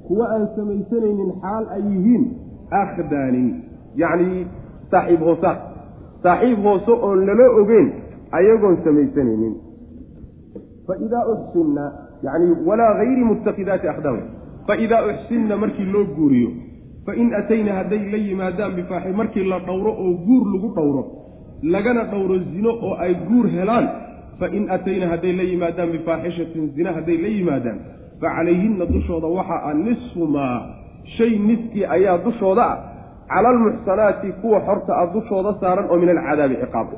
kuwa aan samaysanaynin xaal ay yihiin akhdaanin yacnii saaxiib hoosaad saaxiib hoose oon lala ogeyn ayagoon samaysanaynin faidaa uxsinna yacni walaa hayri muttakidaati akhdaan faidaa uxsinna markii loo guuriyo fain atayna hadday la yimaadaan bifaaxi markii la dhowro oo guur lagu dhowro lagana dhowro zino oo ay guur helaan fain atayna hadday la yimaadaan bifaaxishatin zina hadday la yimaadaan fa calayhinna dushooda waxa a nisfu maa shay niskii ayaa dushooda ah. Cala almuxsanaati kuwa xorta ah dushooda saaran oo min alcadaabi ciqaabka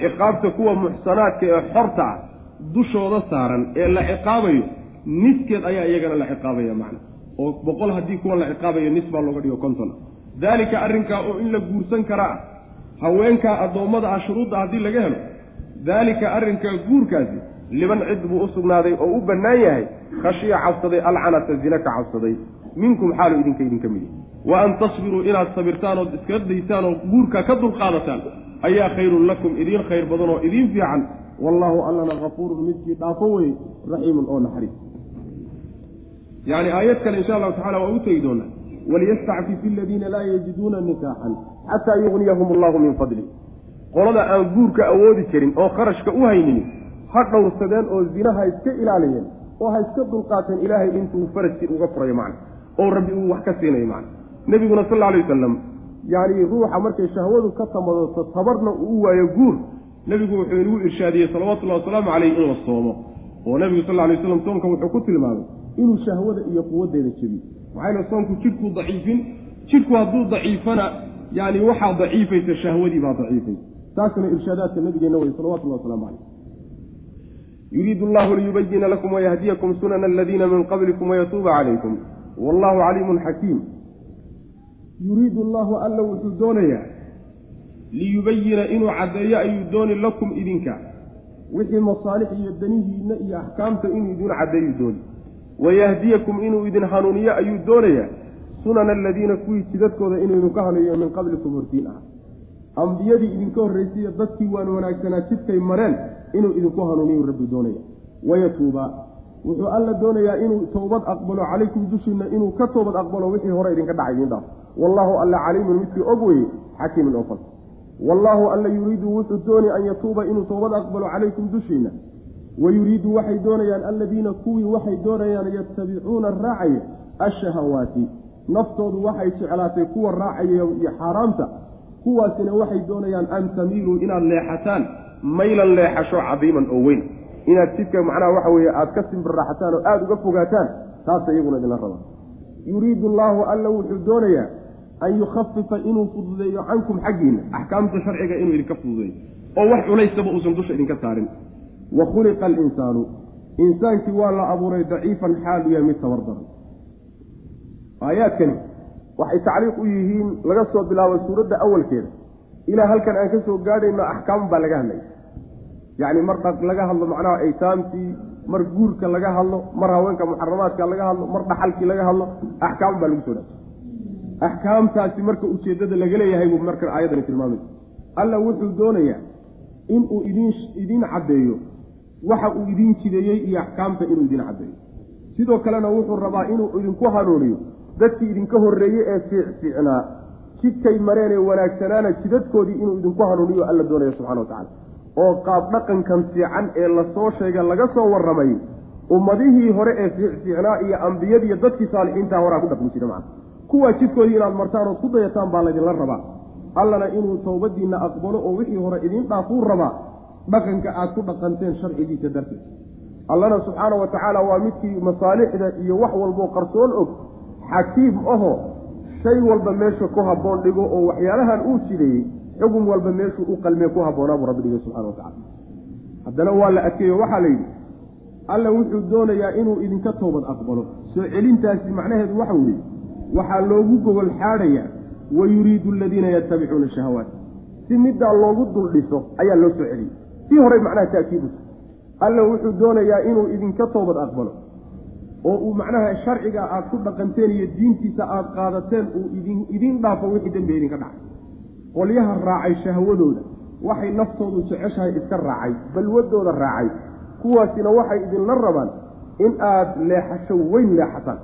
ciqaabta kuwa muxsanaadka ee xorta ah dushooda saaran ee la ciqaabayo niskeed ayaa iyagana la ciqaabaya macna. Oo boqol haddii kuwa la ciqaabayo nis baa looga dhigo konton. Daalika arrinkaa oo in la guursan karaa haweenkaa addoommada ah shuruudda haddii laga helo daalika arrinkaa guurkaasi liban cid buu u sugnaaday oo u bannaan yahay khashiya cabsaday alcanata zina ka cabsaday. Minkum xaalu idinka idinka mid wa an tasbiruu inaad sabirtaan ood iskaga daysaan oo guurka ka dulqaadataan ayaa khayrun lakum idiin khayr badan oo idiin fiican. Wallaahu allana kafuurun midkii dhaafo wey raxiimun oo naxariis. Yani aayad kale insha allahu tacala waa u tegi doonaa waliyastacfif aladiina laa yajiduuna nikaaxan xataa yugniyahum allahu min fadli. Qolada aan guurka awoodi karin oo kharashka u haynin ha dhowrsadeen oo zina ha iska ilaaliyeen oo ha iska dulqaateen ilaahay intuu farajkii uga furayo macna oo rabbi uu wax ka siinayo macna. Nebiguna sal alla alay wasalam yani ruuxa markay shahwadu ka tamadooto tabarna uu waayo guur nebigu wuxuu inagu irshaadiyey salawatullahi wasalaamu caleyh in la soomo. Oo nebigu sal alay waslam soomka wuxuu ku tilmaamay inuu shahwada iyo quwaddeeda jebiyo maxaa soomku jidhkuu daciifin jidhku hadduu daciifana yani waxaa daciifaysa shahwadii baa daciifaysa taasna irshaadaadka nabigeenna wey salawatullahi waslamu caleyh yuriidu allahu liyubayina lakum wayahdiyakum sunana aladiina min qablikum wayatuuba calaykum wallahu caliimun xakiim yuriidu allahu alla wuxuu doonayaa liyubayina inuu caddeeyo ayuu dooni lakum idinka wixii masaalix iyo danihiinna iyo axkaamta inuu idin caddeeyuu dooni wayahdiyakum inuu idin hanuuniyo ayuu doonayaa sunana aladiina kuwii jidadkooda inuu idinku hanuuniyo min qablikum hortiin ah ambiyadii idinka horraysaiyo dadkii waan wanaagsanaa jidkay mareen inuu idinku hanuuniyu rabbi doonaya. Wayatuuba wuxuu alla doonayaa inuu towbad aqbalo calaykum dushiinna inuu ka toobad aqbalo wixii hore idinka dhacay idin dhaaf. Wallaahu alla caliimun midkii og weye xakiimin oo fal. Wallaahu alla yuriidu wuxuu doonay an yatuuba inuu toobad aqbalo calaykum dushiinna. Wa yuriidu waxay doonayaan alladiina kuwii waxay doonayaan yatabicuuna raacaya ashahawaati naftoodu waxay jeclaatay kuwa raacaya iyo xaaraamta kuwaasina waxay doonayaan an tamiiluu inaad leexataan? Maylan leexasho cadiiman oo weyn. Inaad jidka macnaha waxa weeye aada ka simbirraaxataan oo aada uga fogaataan taasa iyaguna idinla rabaa yuriidu allaahu alla wuxuu doonayaa an yukhafifa inuu fududeeyo cankum xaggiinna axkaamta sharciga inuu idinka fududeeyo oo wax culaysaba uusan dusha idinka saarin. Wa khuliqa alinsaanu insaankii waa la abuuray daciifan xaalu yahay mid tabar daran aayaadkani waxay tacliiq u yihiin laga soo bilaabo suuradda awalkeeda. Ilaa halkan aan ka soo gaadhayno axkaam baa laga hadlaya yacni mar dhaq laga hadlo macnaha aytaamtii mar guurka laga hadlo mar haweenka muxaramaadka laga hadlo mar dhaxalkii laga hadlo axkaam baa lagu soo dhaafay axkaamtaasi marka ujeeddada laga leeyahay buu markan aayaddani tilmaamaysa alla wuxuu doonayaa inuu idin idiin caddeeyo waxa uu idiin jideeyey iyo axkaamta inuu idiin caddeeyo. Sidoo kalena wuxuu rabaa inuu idinku hanuuniyo dadkii idinka horreeyey ee fiicfiicnaa jidkay mareenee wanaagsanaana jidadkoodii inuu idinku hanuuniyo alla doonaya subxana wa tacala oo qaab dhaqankan fiican ee la soo sheega laga soo warramay ummadihii hore ee fiicfiicnaa iyo ambiyadiiyo dadkii saalixiintaa horaa ku dhaqmi jira macana kuwaa jidkoodii inaad martaan ood ku dayataan baa laydinla rabaa. Allana inuu towbadiinna aqbalo oo wixii hore idiin dhaafuu rabaa dhaqanka aad ku dhaqanteen sharcigiisa darteed. Allana subxaana wa tacaala waa midkii masaalixda iyo wax walboo qarsoon og xakiim aho shay walba meesha ku habboon dhigo oo waxyaalahan uu jideeyey xugum walba meeshuu u qalmee ku habboonaa buu rabbi dhigay subxana wa tacala haddana waa la adkeeyo waxaa la yidhi alla wuxuu doonayaa inuu idinka toobad aqbalo. Soo celintaasi macnaheedu waxa weeye waxaa loogu gogol xaadhayaa wa yuriidu aladiina yatabicuuna shahawaat. Si middaa loogu dul dhiso ayaa loo soo celiyey sii horey macnaha taakiidu alla wuxuu doonayaa inuu idinka toobad aqbalo oo uu macnaha sharciga aad ku dhaqanteen iyo diintiisa aad qaadateen uu idin dhaafo wixii dembi idinka dhacay. Qolyaha raacay shahwadooda waxay naftoodu jeceshahay iska raacay balwadooda raacay. Kuwaasina waxay idinla rabaan in aad leexasho weyn leexataan.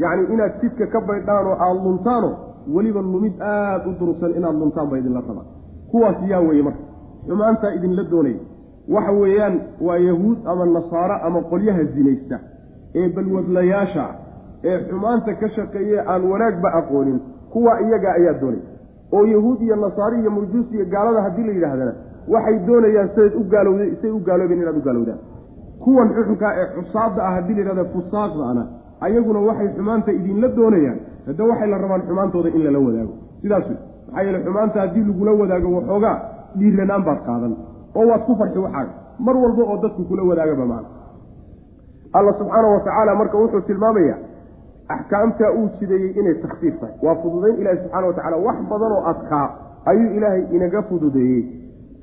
Yacni inaad jidka ka baydhaan oo aada luntaano weliba lumid aada u durugsan inaad luntaan ba idinla rabaan. Kuwaas yaa weeye marka. Xumaantaa idinla doonaya waxa weeyaan waa yahuud ama nasaaro ama qolyaha zinaysta ee balwadlayaasha ee xumaanta ka shaqeeye aan wanaagba aqoonin kuwa iyaga ayaa doonaya oo yahuud iyo nasaari iyo murjuus iyo gaalada haddii la yidhaahdana waxay doonayaan sidayd u gaalowda say u gaaloobeen inaad u gaalowdaan. Kuwan xuxunkaa ee xusaada ah haddii la yidhahda fusaaqdaana ayaguna waxay xumaanta idinla doonayaan. Hadda waxay la rabaan xumaantooda in lala wadaago. Sidaas wey maxaa yeele xumaanta haddii lagula wadaago waxoogaa dhiiranaan baad qaadan. Oo waad ku farxi waxaaga mar walba oo dadku kula wadaagaba maana alla subxaana wa tacaala marka wuxuu tilmaamayaa axkaamtaa uu jideeyey inay takhfiif tahay. Waa fududayn ilaahi subxana wa tacala wax badan oo adkaa ayuu ilaahay inaga fududeeyey.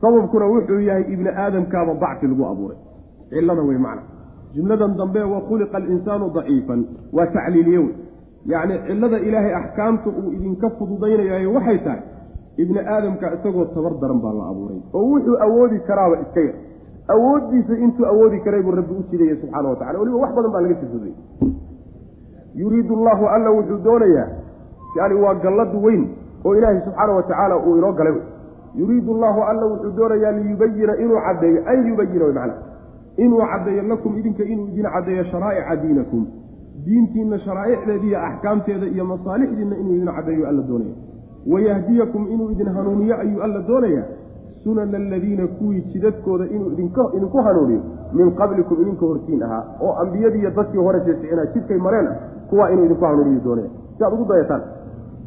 Sababkuna wuxuu yahay ibni aadamkaaba dacfi lagu abuuray. Cilada wey macna. Jumladan dambe wa khuliqa alinsaanu daciifan. Waa tacliiliye wey. Yacni cillada ilaahay axkaamta uu idinka fududaynayayo waxay tahay ibni aadamka isagoo tabar daran baa la abuuray. Oo wuxuu awoodi karaaba iska yar awooddiisa intuu awoodi karay buu rabbi u jidaya subxaana wa tacala weliba wax badan baa laga sifudayy yuriidu allahu alla wuxuu doonayaa yani waa gallad weyn oo ilaahay subxaana wa tacaala uu inoo galay. Yuriidu allahu alla wuxuu doonayaa liyubayina inuu caddeeyo. An yubayina wy macna inuu caddeeyo lakum idinka inuu idin caddeeyo sharaa'ica diinakum. Diintiinna sharaa'icdeeda iyo axkaamteeda iyo masaalixdiinna inuu idin caddeeyo alla doonaya wayahdiyakum inuu idin hanuuniyo ayuu alla doonayaa sunana aladiina kuwii jidadkooda inuu idinku hanuuniyo min qablikum idinka hortiin ahaa oo ambiyadiiyo dadkii hore jeesicina jidkay mareen ah kuwaa inuu idinku hanuuniyo doonaya. Si aad ugu dayataan.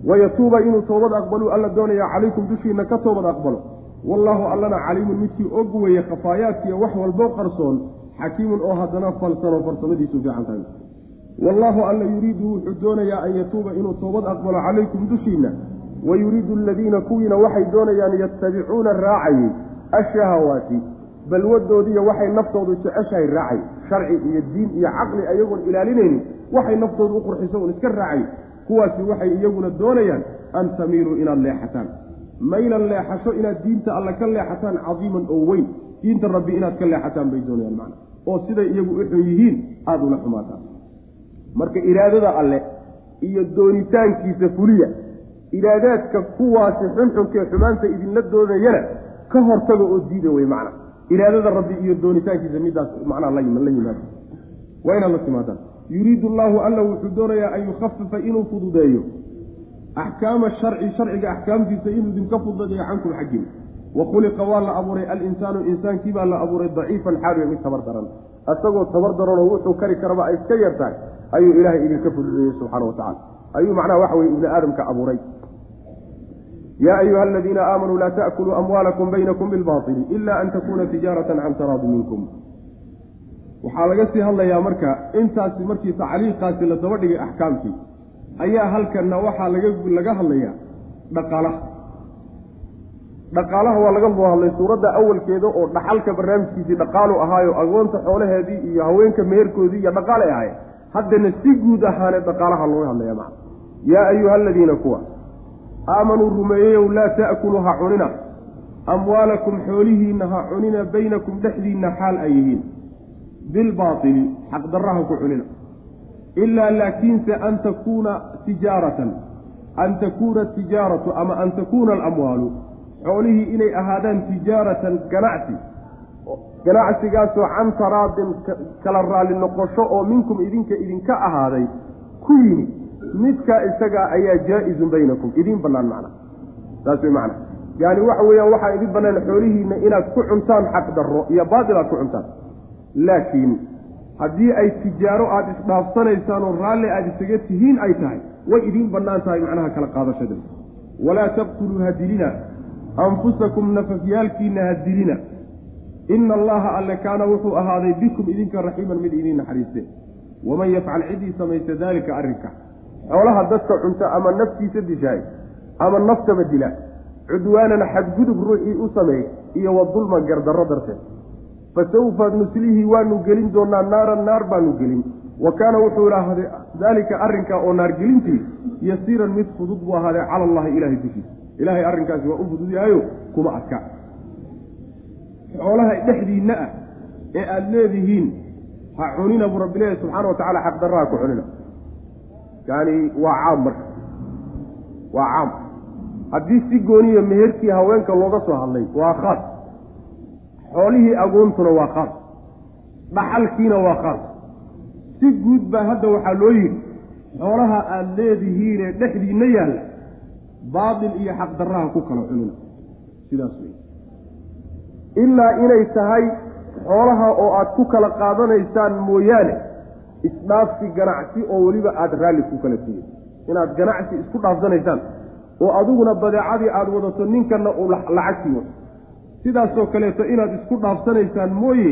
Wayatuuba inuu toobad aqbaluu alla doonaya calaykum dushiina ka toobad aqbalo. Wallaahu allana caliimun midkii og weeye khafaayaadkiiyo wax walbo qarsoon xakiimun oo haddana falsanoo farsamadiisu fiican tahay. Wallaahu alla yuriidu wuxuu doonayaa an yatuuba inuu toobad aqbalo calaykum dushiinna wa yuriidu aladiina kuwiina waxay doonayaan yatabicuuna raacayey ashahawaati balwadoodiiyo waxay naftoodu jeceshahay raacay sharci iyo diin iyo caqli ayagoon ilaalinaynin waxay naftoodu u qurxiso un iska raacay kuwaasi waxay iyaguna doonayaan an tamiiluu inaad leexataan maylan leexasho inaad diinta alle ka leexataan cadiiman oo weyn diinta rabbi inaad ka leexataan bay doonayaan macna oo siday iyagu u xun yihiin aada ula xumaataan marka iraadada alle iyo doonitaankiisa fuliya iraadaadka kuwaasi xunxunkee xumaanta idinla doonayana ka hortaga oo diida wey macna. Iraadada rabbi iyo doonitaankiisa midaas macnaha la yimaado. Waa inaad la timaadaan. Yuriidu allaahu alla wuxuu doonayaa an yukhafifa inuu fududeeyo axkaama sharci sharciga axkaamtiisa inuu idinka fududeeyo cankum xaggiin wa khuliqa waa la abuuray alinsaanu insaankii baa la abuuray daciifan xaaliyo mid tabar daran. Isagoo tabar daranoo wuxuu kari karaba ay iska yar tahay ayuu ilaahay idinka fududeeyey subxaana wa tacala ayuu macnaha waxa weye ibni aadamka abuuray. Yaa ayuha aladiina aamanuu laa ta'kuluu amwaalakum baynakum bilbaili ila an takuna tijaaratan can taraadi minkum. Waxaa laga sii hadlayaa marka intaasi markii tacliiqaasi la daba dhigay axkaamkii ayaa halkanna waxaa laga laga hadlayaa dhaqaalaha. Dhaqaalaha waa laga soo hadlay suuradda awalkeeda oo dhaxalka barnaamijkiisii dhaqaalu ahaayo agoonta xoolaheedii iyo haweenka meherkoodii iyo dhaqaalay ahaye haddana si guud ahaane dhaqaalaha looga hadlaya macna yaa ayuha aladiina kuwa aamanuu rumeeyeyow laa ta'kuluu ha cunina amwaalakum xoolihiinna ha cunina baynakum dhexdiinna xaal ay yihiin bilbaaili xaqdarraha ku cunina ilaa laakiinse an takuuna tijaaratan an takuuna tijaaratu ama an takuuna alamwaalu xoolihii inay ahaadaan tijaaratan ganacsi ganacsigaasoo can taraadin kala raalli noqosho oo minkum idinka idinka ahaaday ku yimid midkaa isagaa ayaa jaa-izun baynakum idiin bannaan macna. Saas way macna. Yaani waxa weeyaan waxaa idin bannaan xoolihiinna inaad ku cuntaan xaq darro iyo baatil aad ku cuntaan. Laakiin haddii ay tijaaro aada isdhaafsanaysaan oo raalli aada isaga tihiin ay tahay way idiin bannaan tahay macnaha kala qaadashada. Walaa taqtuluu ha dilina anfusakum nafafyaalkiina ha dilina ina allaha alle kaana wuxuu ahaaday bikum idinka raxiiman mid idiin naxariiste waman yafcal ciddii samaysa daalika arrinka xoolaha dadka cunta ama naftiisa dishaay ama naftaba dila. Cudwaanan xadgudub ruuxii u sameey iyo wa dulman gardarro darteed. Fasawfa nuslihi waanu gelin doonaa naaran naar baanu gelin. Wa kaana wuxuu ahaaday daalika arrinka oo naargelintii yasiiran mid fudud buu ahaaday cala allahi ilahay dushiisa. Ilaahay arrinkaasi waa u fudud yahayo kuma adka. Xoolaha dhexdiinna ah ee aada leedihiin ha cunina buu rabbi leeyahy subxaana wa tacala xaqdarraha ku cunina yani waa caam marka. Waa caam. Haddii si gooniya meherkii haweenka looga soo hadlay waa khaas. Xoolihii agoontuna waa khaas. Dhaxalkiina waa khaas. Si guud baa hadda waxaa loo yidhi xoolaha aada leedihiinee dhexdiinna yaalla baatil iyo xaqdarraha ku kala cunina. Sidaas wey ilaa inay tahay xoolaha oo aad ku kala qaadanaysaan mooyaane isdhaafsi ganacsi oo weliba aada raalli ku kala tihiin inaad ganacsi isku dhaafsanaysaan oo adiguna badeecadii aada wadato ninkanna uu lacagtii wato sidaasoo kaleeto inaad isku dhaafsanaysaan mooye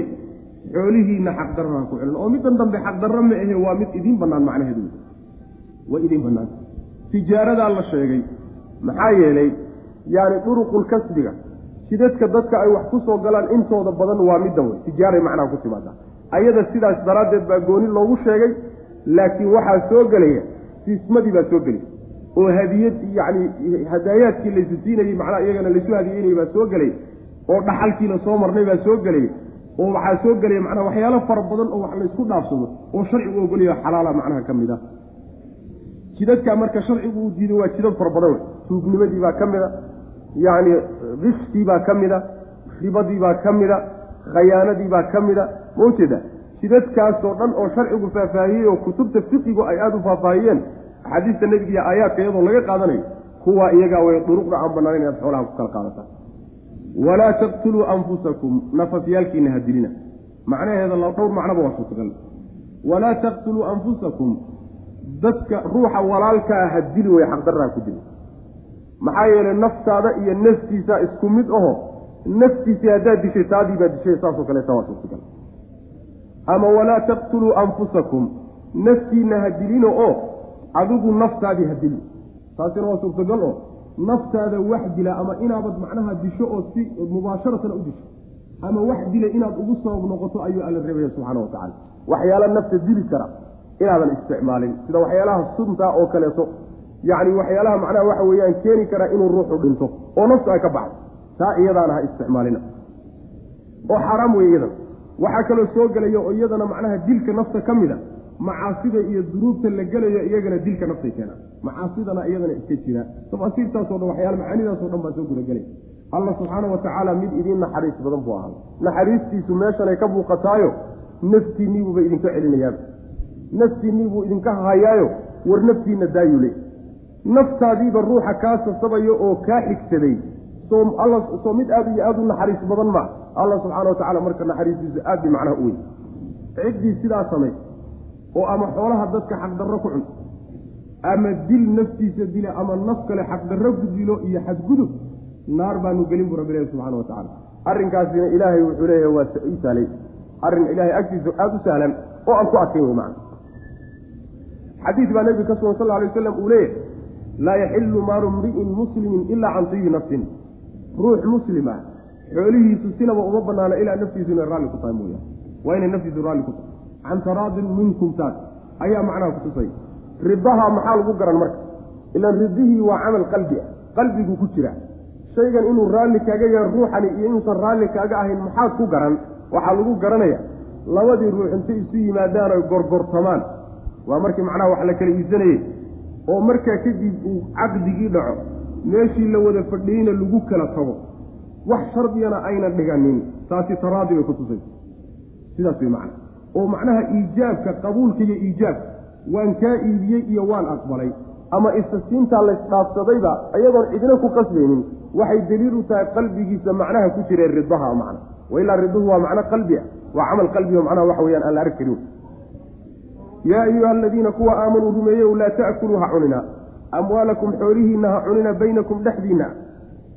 xoolihiinna xaqdarraha ku celin. Oo middan dambe xaqdarro ma ahe waa mid idiin bannaan macnaheedu way idiin bannaan. Tijaaradaa la sheegay. Maxaa yeelay yaani duruqul kasbiga jidadka dadka ay wax ku soo galaan intooda badan waa middan wey tijaaray macnaha ku timaadaa ayada sidaas daraaddeed baa gooni loogu sheegay laakiin waxaa soo gelaya siismadii baa soo gelaya oo hadiyad yacni hadaayaadkii laysu siinayey macnaha iyagana laysu hadiyeynayay baa soo gelaya oo dhaxalkiina soo marnay baa soo gelaya oo waxaa soo gelaya macnaha waxyaalo fara badan oo wax laysku dhaafsado. Oo sharcigu ogolaya xalaala macnaha ka mid ah jidadkaa marka sharcigu uu diiday waa jidad fara badan wey tuugnimadii baa ka mid a yacni rishtii baa ka mid a ribadii baa ka mid a khayaanadii baa ka mid a ma ujeeda jidadkaasoo dhan oo sharcigu faahfaahiyey oo kutubta fiqigu ay aada u faahfaahiyeen axaadiista nebiga iyo aayaadka iyadoo laga qaadanayo kuwaa iyagaa way duruqda aan banaanayn inaad xoolaha ku kala qaadataan walaa taqtuluu anfusakum nafafyaalkiina ha dilina. Macnaheeda dhowr macnoba waa suurtagal walaa taqtuluu anfusakum dadka ruuxa walaalkaa ha dili way xaqdarraa ku dili. Maxaa yeelay naftaada iyo naftiisa isku mid aho naftiisii haddaad dishay taadii baad dishay saasoo kaleeta waa suurtagal ama walaa taqtuluu anfusakum naftiinna ha dilino oo adigu naftaadii ha dili. Taasina waa suurtagal oo naftaada wax dila ama inaabad macnaha disho oo si mubaasharatan u disho. Ama wax dila inaad ugu sabab noqoto ayuu alla reebaya subxaana wa tacala waxyaala nafta dili kara inaadan isticmaalin. Sida waxyaalaha sunta oo kaleeto yacni waxyaalaha macnaha waxa weeyaan keeni kara inuu ruuxu dhinto oo naftu ay ka baxdo taa iyadaana ha isticmaalina. oo xaaraam wey iyadana waxaa kaloo soo gelaya oo iyadana macnaha dilka nafta ka mid a macaasida iyo dunuubta la gelayo iyagana dilka naftay keenaan. Macaasidana iyadana iska jira. Tafaasiirtaasoo dhan waxyaala macaanidaasoo dhan baa soo gudagelay. Alla subxaana wa tacaala mid idiin naxariis badan buu ahaa. Naxariistiisu meeshanay ka buuqataayo naftiinniibuuba idinka celinayaaba naftiinnii buu idinka hayaayo war naftiinna daayuu le naftaadiiba ruuxa kaa sasabayo oo kaa xigsaday soo mid aad iyo aada u naxariis badan maa alla subxaana wa tacala marka naxariistiisu aad bay macnaha u weyn. Ciddii sidaa samay oo ama xoolaha dadka xaqdarro ku cun ama dil naftiisa dila ama naf kale xaqdarro ku dilo iyo xadgudub naar baanu gelin buu rabbi ilahi subxana wa tacala arrinkaasina ilaahay wuxuu leeyahay waa ii sahlay arrin ilaahay agtiisa aada u sahlan oo aan ku adkayn wey macna. Xadiid baa nebiga ka sugan sal lla alay wasalam uu leeyahay laa yaxilu maalu mri'in muslimin ilaa can tiyi nafsin ruux muslim ah xoolihiisu sinaba uma banaano ilaa naftiisu inay raalli ku tahay mooyaane. Waa inay naftiisu raalli ku tahay. Can taraadin minkum taas ayaa macnaha kutusay ridaha maxaa lagu garan marka? Ilaan ridihii waa camal qalbi ah. Qalbigu ku jira. Shaygan inuu raalli kaaga yahay ruuxani iyo inuusan raalli kaaga ahayn maxaad ku garan? Waxaa lagu garanaya labadii ruux intay isu yimaadaan oy gorgortamaan. Waa markii macnaha wax la kala iibsanayey oo markaa kadib uu caqdigii dhaco meeshii la wada fadhiyeyna lagu kala tago wax shardiyana aynan dhiganin. Taasi taraadi bay ku tusay. Sidaas way macna. Oo macnaha iijaabka qabuulka iyo iijaabka waan kaa iibiyey iyo waan aqbalay. Ama istasiintaa laysdhaafsadayba iyadoon cidina ku qasbaynin. Waxay daliil u tahay qalbigiisa macnaha ku jira ridaha macna. Wailaa riduhu waa macno qalbi ah. Waa camal qalbigo macnaha waxa weyaan aan la arki karin. Yaa ayuha aladiina kuwa aamanuu rumeeyew laa ta'kuluu ha cunina amwaalakum xoolihiinna ha cunina baynakum dhexdiinna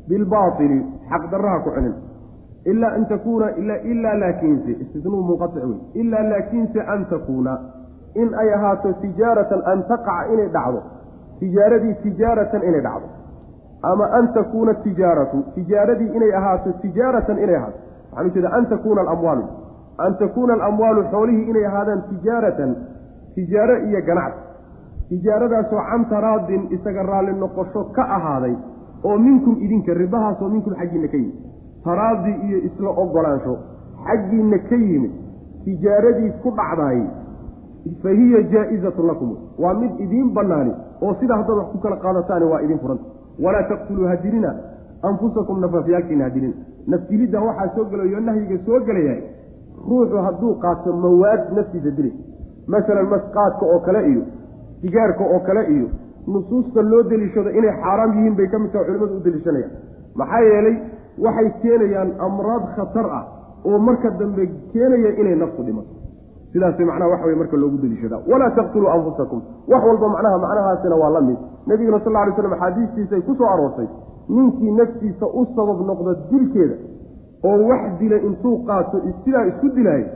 bilbaaili xaqdarraha ku cunin. Ilaa an takuuna ilaa laakiinse istisnuu munqatic wey ilaa laakiinse an takuuna in ay ahaato tijaaratan an taqaca inay dhacdo. Tijaaradii tijaaratan inay dhacdo. Ama an takuuna tijaaratu tijaaradii inay ahaato tijaaratan inay ahaato. Waxaan ujeeda an takuuna alamwaalu. An takuuna alamwaalu xoolihii inay ahaadaan tijaaratan tijaaro iyo ganacsi tijaaradaasoo can taraadin isaga raalli noqosho ka ahaaday oo minkum idinka ridahaasoo minkum xaggiinna ka yimid. Taraadi iyo isla ogolaansho xaggiinna ka yimid tijaaradii ku dhacdaay fa hiya jaa-izatun lakum. Waa mid idiin bannaani oo sidaa haddaad wax ku kala qaadataani waa idiin furanta walaa taqtuluu hadilina anfusakum nafafyaalkiina hadilina nafdilidda waxaa soo gelayo nahyiga soo gelayahay ruuxu hadduu qaato mawaad naftiisa dilay masalan masqaadka oo kale iyo sigaarka oo kale iyo nusuusta loo deliishado inay xaaraam yihiin bay ka mid taha culimadu u deliishanayaan. Maxaa yeelay waxay keenayaan amraad khatar ah oo marka dambe keenaya inay naftu dhimato. Sidaas macnaha waxa weye marka loogu deliishadaa. Walaa taqtuluu anfusakum. Wax walba macnaha macnahaasina waa la mid. Nabiguna sal ly slam axaadiistiisay ku soo aroortay ninkii naftiisa u sabab noqda dilkeeda oo wax dila intuu qaato sidaa isku dilaayo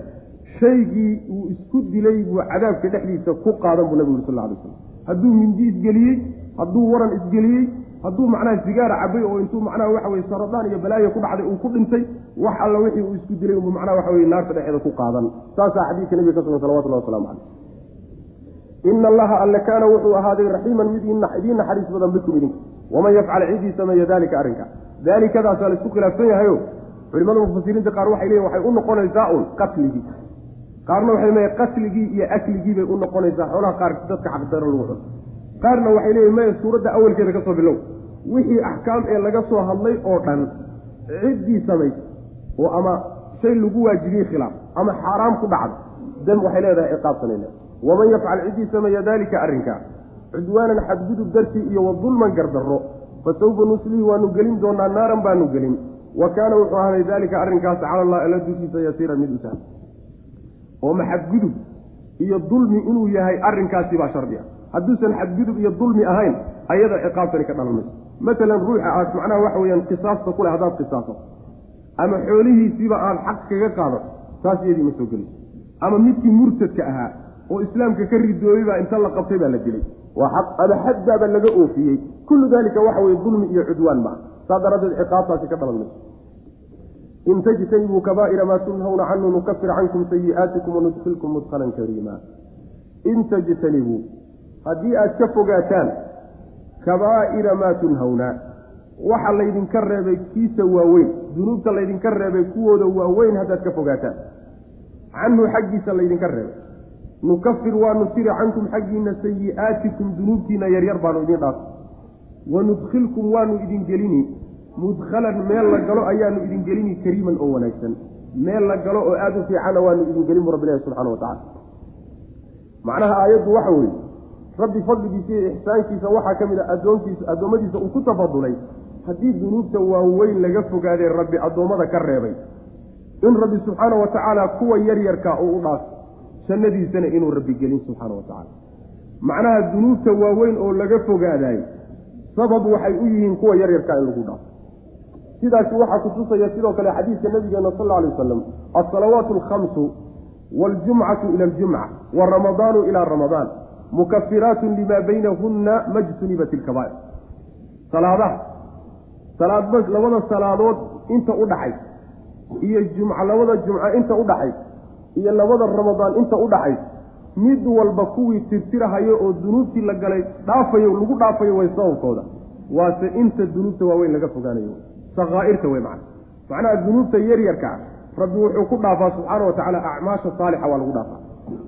shaygii uu isku dilay buu cadaabka dhexdiisa ku qaadan buu nabigu yuri sal lay slam hadduu mindi isgeliyey hadduu waran isgeliyey hadduu macnaha sigaara cabay oo intuu macnaha waxa weye saradaan iyo balaayo ku dhacday uu ku dhintay wax alla wixii uu isku dilay unbuu macnaha waxa weye naarta dhexeeda ku qaadan. Saasaa xadiidka nabiga ka sugan salawatullahi waslamu caleyh ina allaha alle kaana wuxuu ahaaday raxiiman mid idiin naxariis badan bikum idinka waman yafcal cidii sameeya dalika arrinka. Daalikadaas waa la isku khilaafsan yahayo culimada mufasiriinta qaar waxay leeyihiin waxay u noqonaysaa un qatligii qaarna waxay leeyihiin qatligii iyo akligii bay u noqonaysaa. Xoolaha qaar dadka xaqdaro lagu xun qaarna waxay leeyihiin maya suuradda awalkeeda ka soo bilow. Wixii axkaam ee laga soo hadlay oo dhan ciddii samays oo ama shay lagu waajibiyey khilaaf ama xaaraam ku dhacda dam waxay leedahay ciqaabsanayna waman yafcal ciddii sameeya daalika arrinkaa cudwaanan xadgudub dartii iyo wa dulman gardarro fa sawfa nuslihi waanu gelin doonaa naaran baanu gelin. Wa kaana wuxuu ahday daalika arrinkaas cala allah alla dushiisa yasiira mid usahl oo ma xadgudub iyo dulmi inuu yahay arrinkaasi baa shardi ah. Hadduusan xadgudub iyo dulmi ahayn ayada ciqaabtani ka dhalan mayso matalan ruuxa aad macnaha waxa weyaan qisaasta ku leh haddaad qisaaso ama xoolihiisiiba aad xaq kaga qaadato taas iyadii ma soo gelayso ama midkii murtadka ahaa oo islaamka ka ridoobay baa inta la qabtay baa la dilay. Waa xaq ama xaddaaba laga oofiyey. Kullu daalika waxa weye dulmi iyo cudwaan maa saa daraaddeed ciqaabtaasi ka dhalan mayso in tajtanibuu kabaa'ira maa tunhawna canhu nukafir cankum sayi'aatikum wanudkilkum mudkhalan kariima in tajtanibuu haddii aad ka fogaataan kabaa'ira maa tunhawna waxa laydinka reebay kiisa waaweyn dunuubta laydinka reebay kuwooda waaweyn haddaad ka fogaataan canhu xaggiisa laydinka reebay nukafir waanu tiri cankum xaggiina sayi'aatikum dunuubtiina yaryar baanu idin dhaaf wanudkhilkum waanu idin gelini mudkhalan meel la galo ayaanu idin gelini kariiman oo wanaagsan. Meel la galo oo aada u fiicana waanu idin gelin bu rabbilahi wa tacala macnaha aayaddu waxa weeye rabbi fadligiisa iyo ixsaankiisa waxaa ka mid a addoonkiisa addoommadiisa uu ku tafadulay. Haddii dunuubta waaweyn laga fogaadee rabbi addoommada ka reebay in rabbi subxaana wa tacaala kuwa yaryarka uu u dhaaf jannadiisana inuu rabbi gelin subxaana wa tacaala. Macnaha dunuubta waaweyn oo laga fogaadaay sabab waxay u yihiin kuwa yaryarkaa in lagu dhaafo sidaasi waxaa kutusaya sidoo kale xadiidka nabigeena sal alay wasalam alsalawaatu alkhamsu waljumcatu ila aljumca waramadaanu ila ramadaan mukafiraatun limaa baynahunna majtunibat ilkabaa'ir salaadaha salaad labada salaadood inta u dhaxay iyo jumca labada jumco inta u dhaxay iyo labada ramadaan inta u dhaxay mid walba kuwii tirtirahayo oo dunuubtii la galay dhaafayo lagu dhaafayo way sababkooda. Waase inta dunuubta waaweyn laga fogaanayo sakaa'irta wey macna. Macnaha dunuubta yaryarka rabbi wuxuu ku dhaafaa subxaana wa tacaala acmaasha saalixa waa lagu dhaafaa.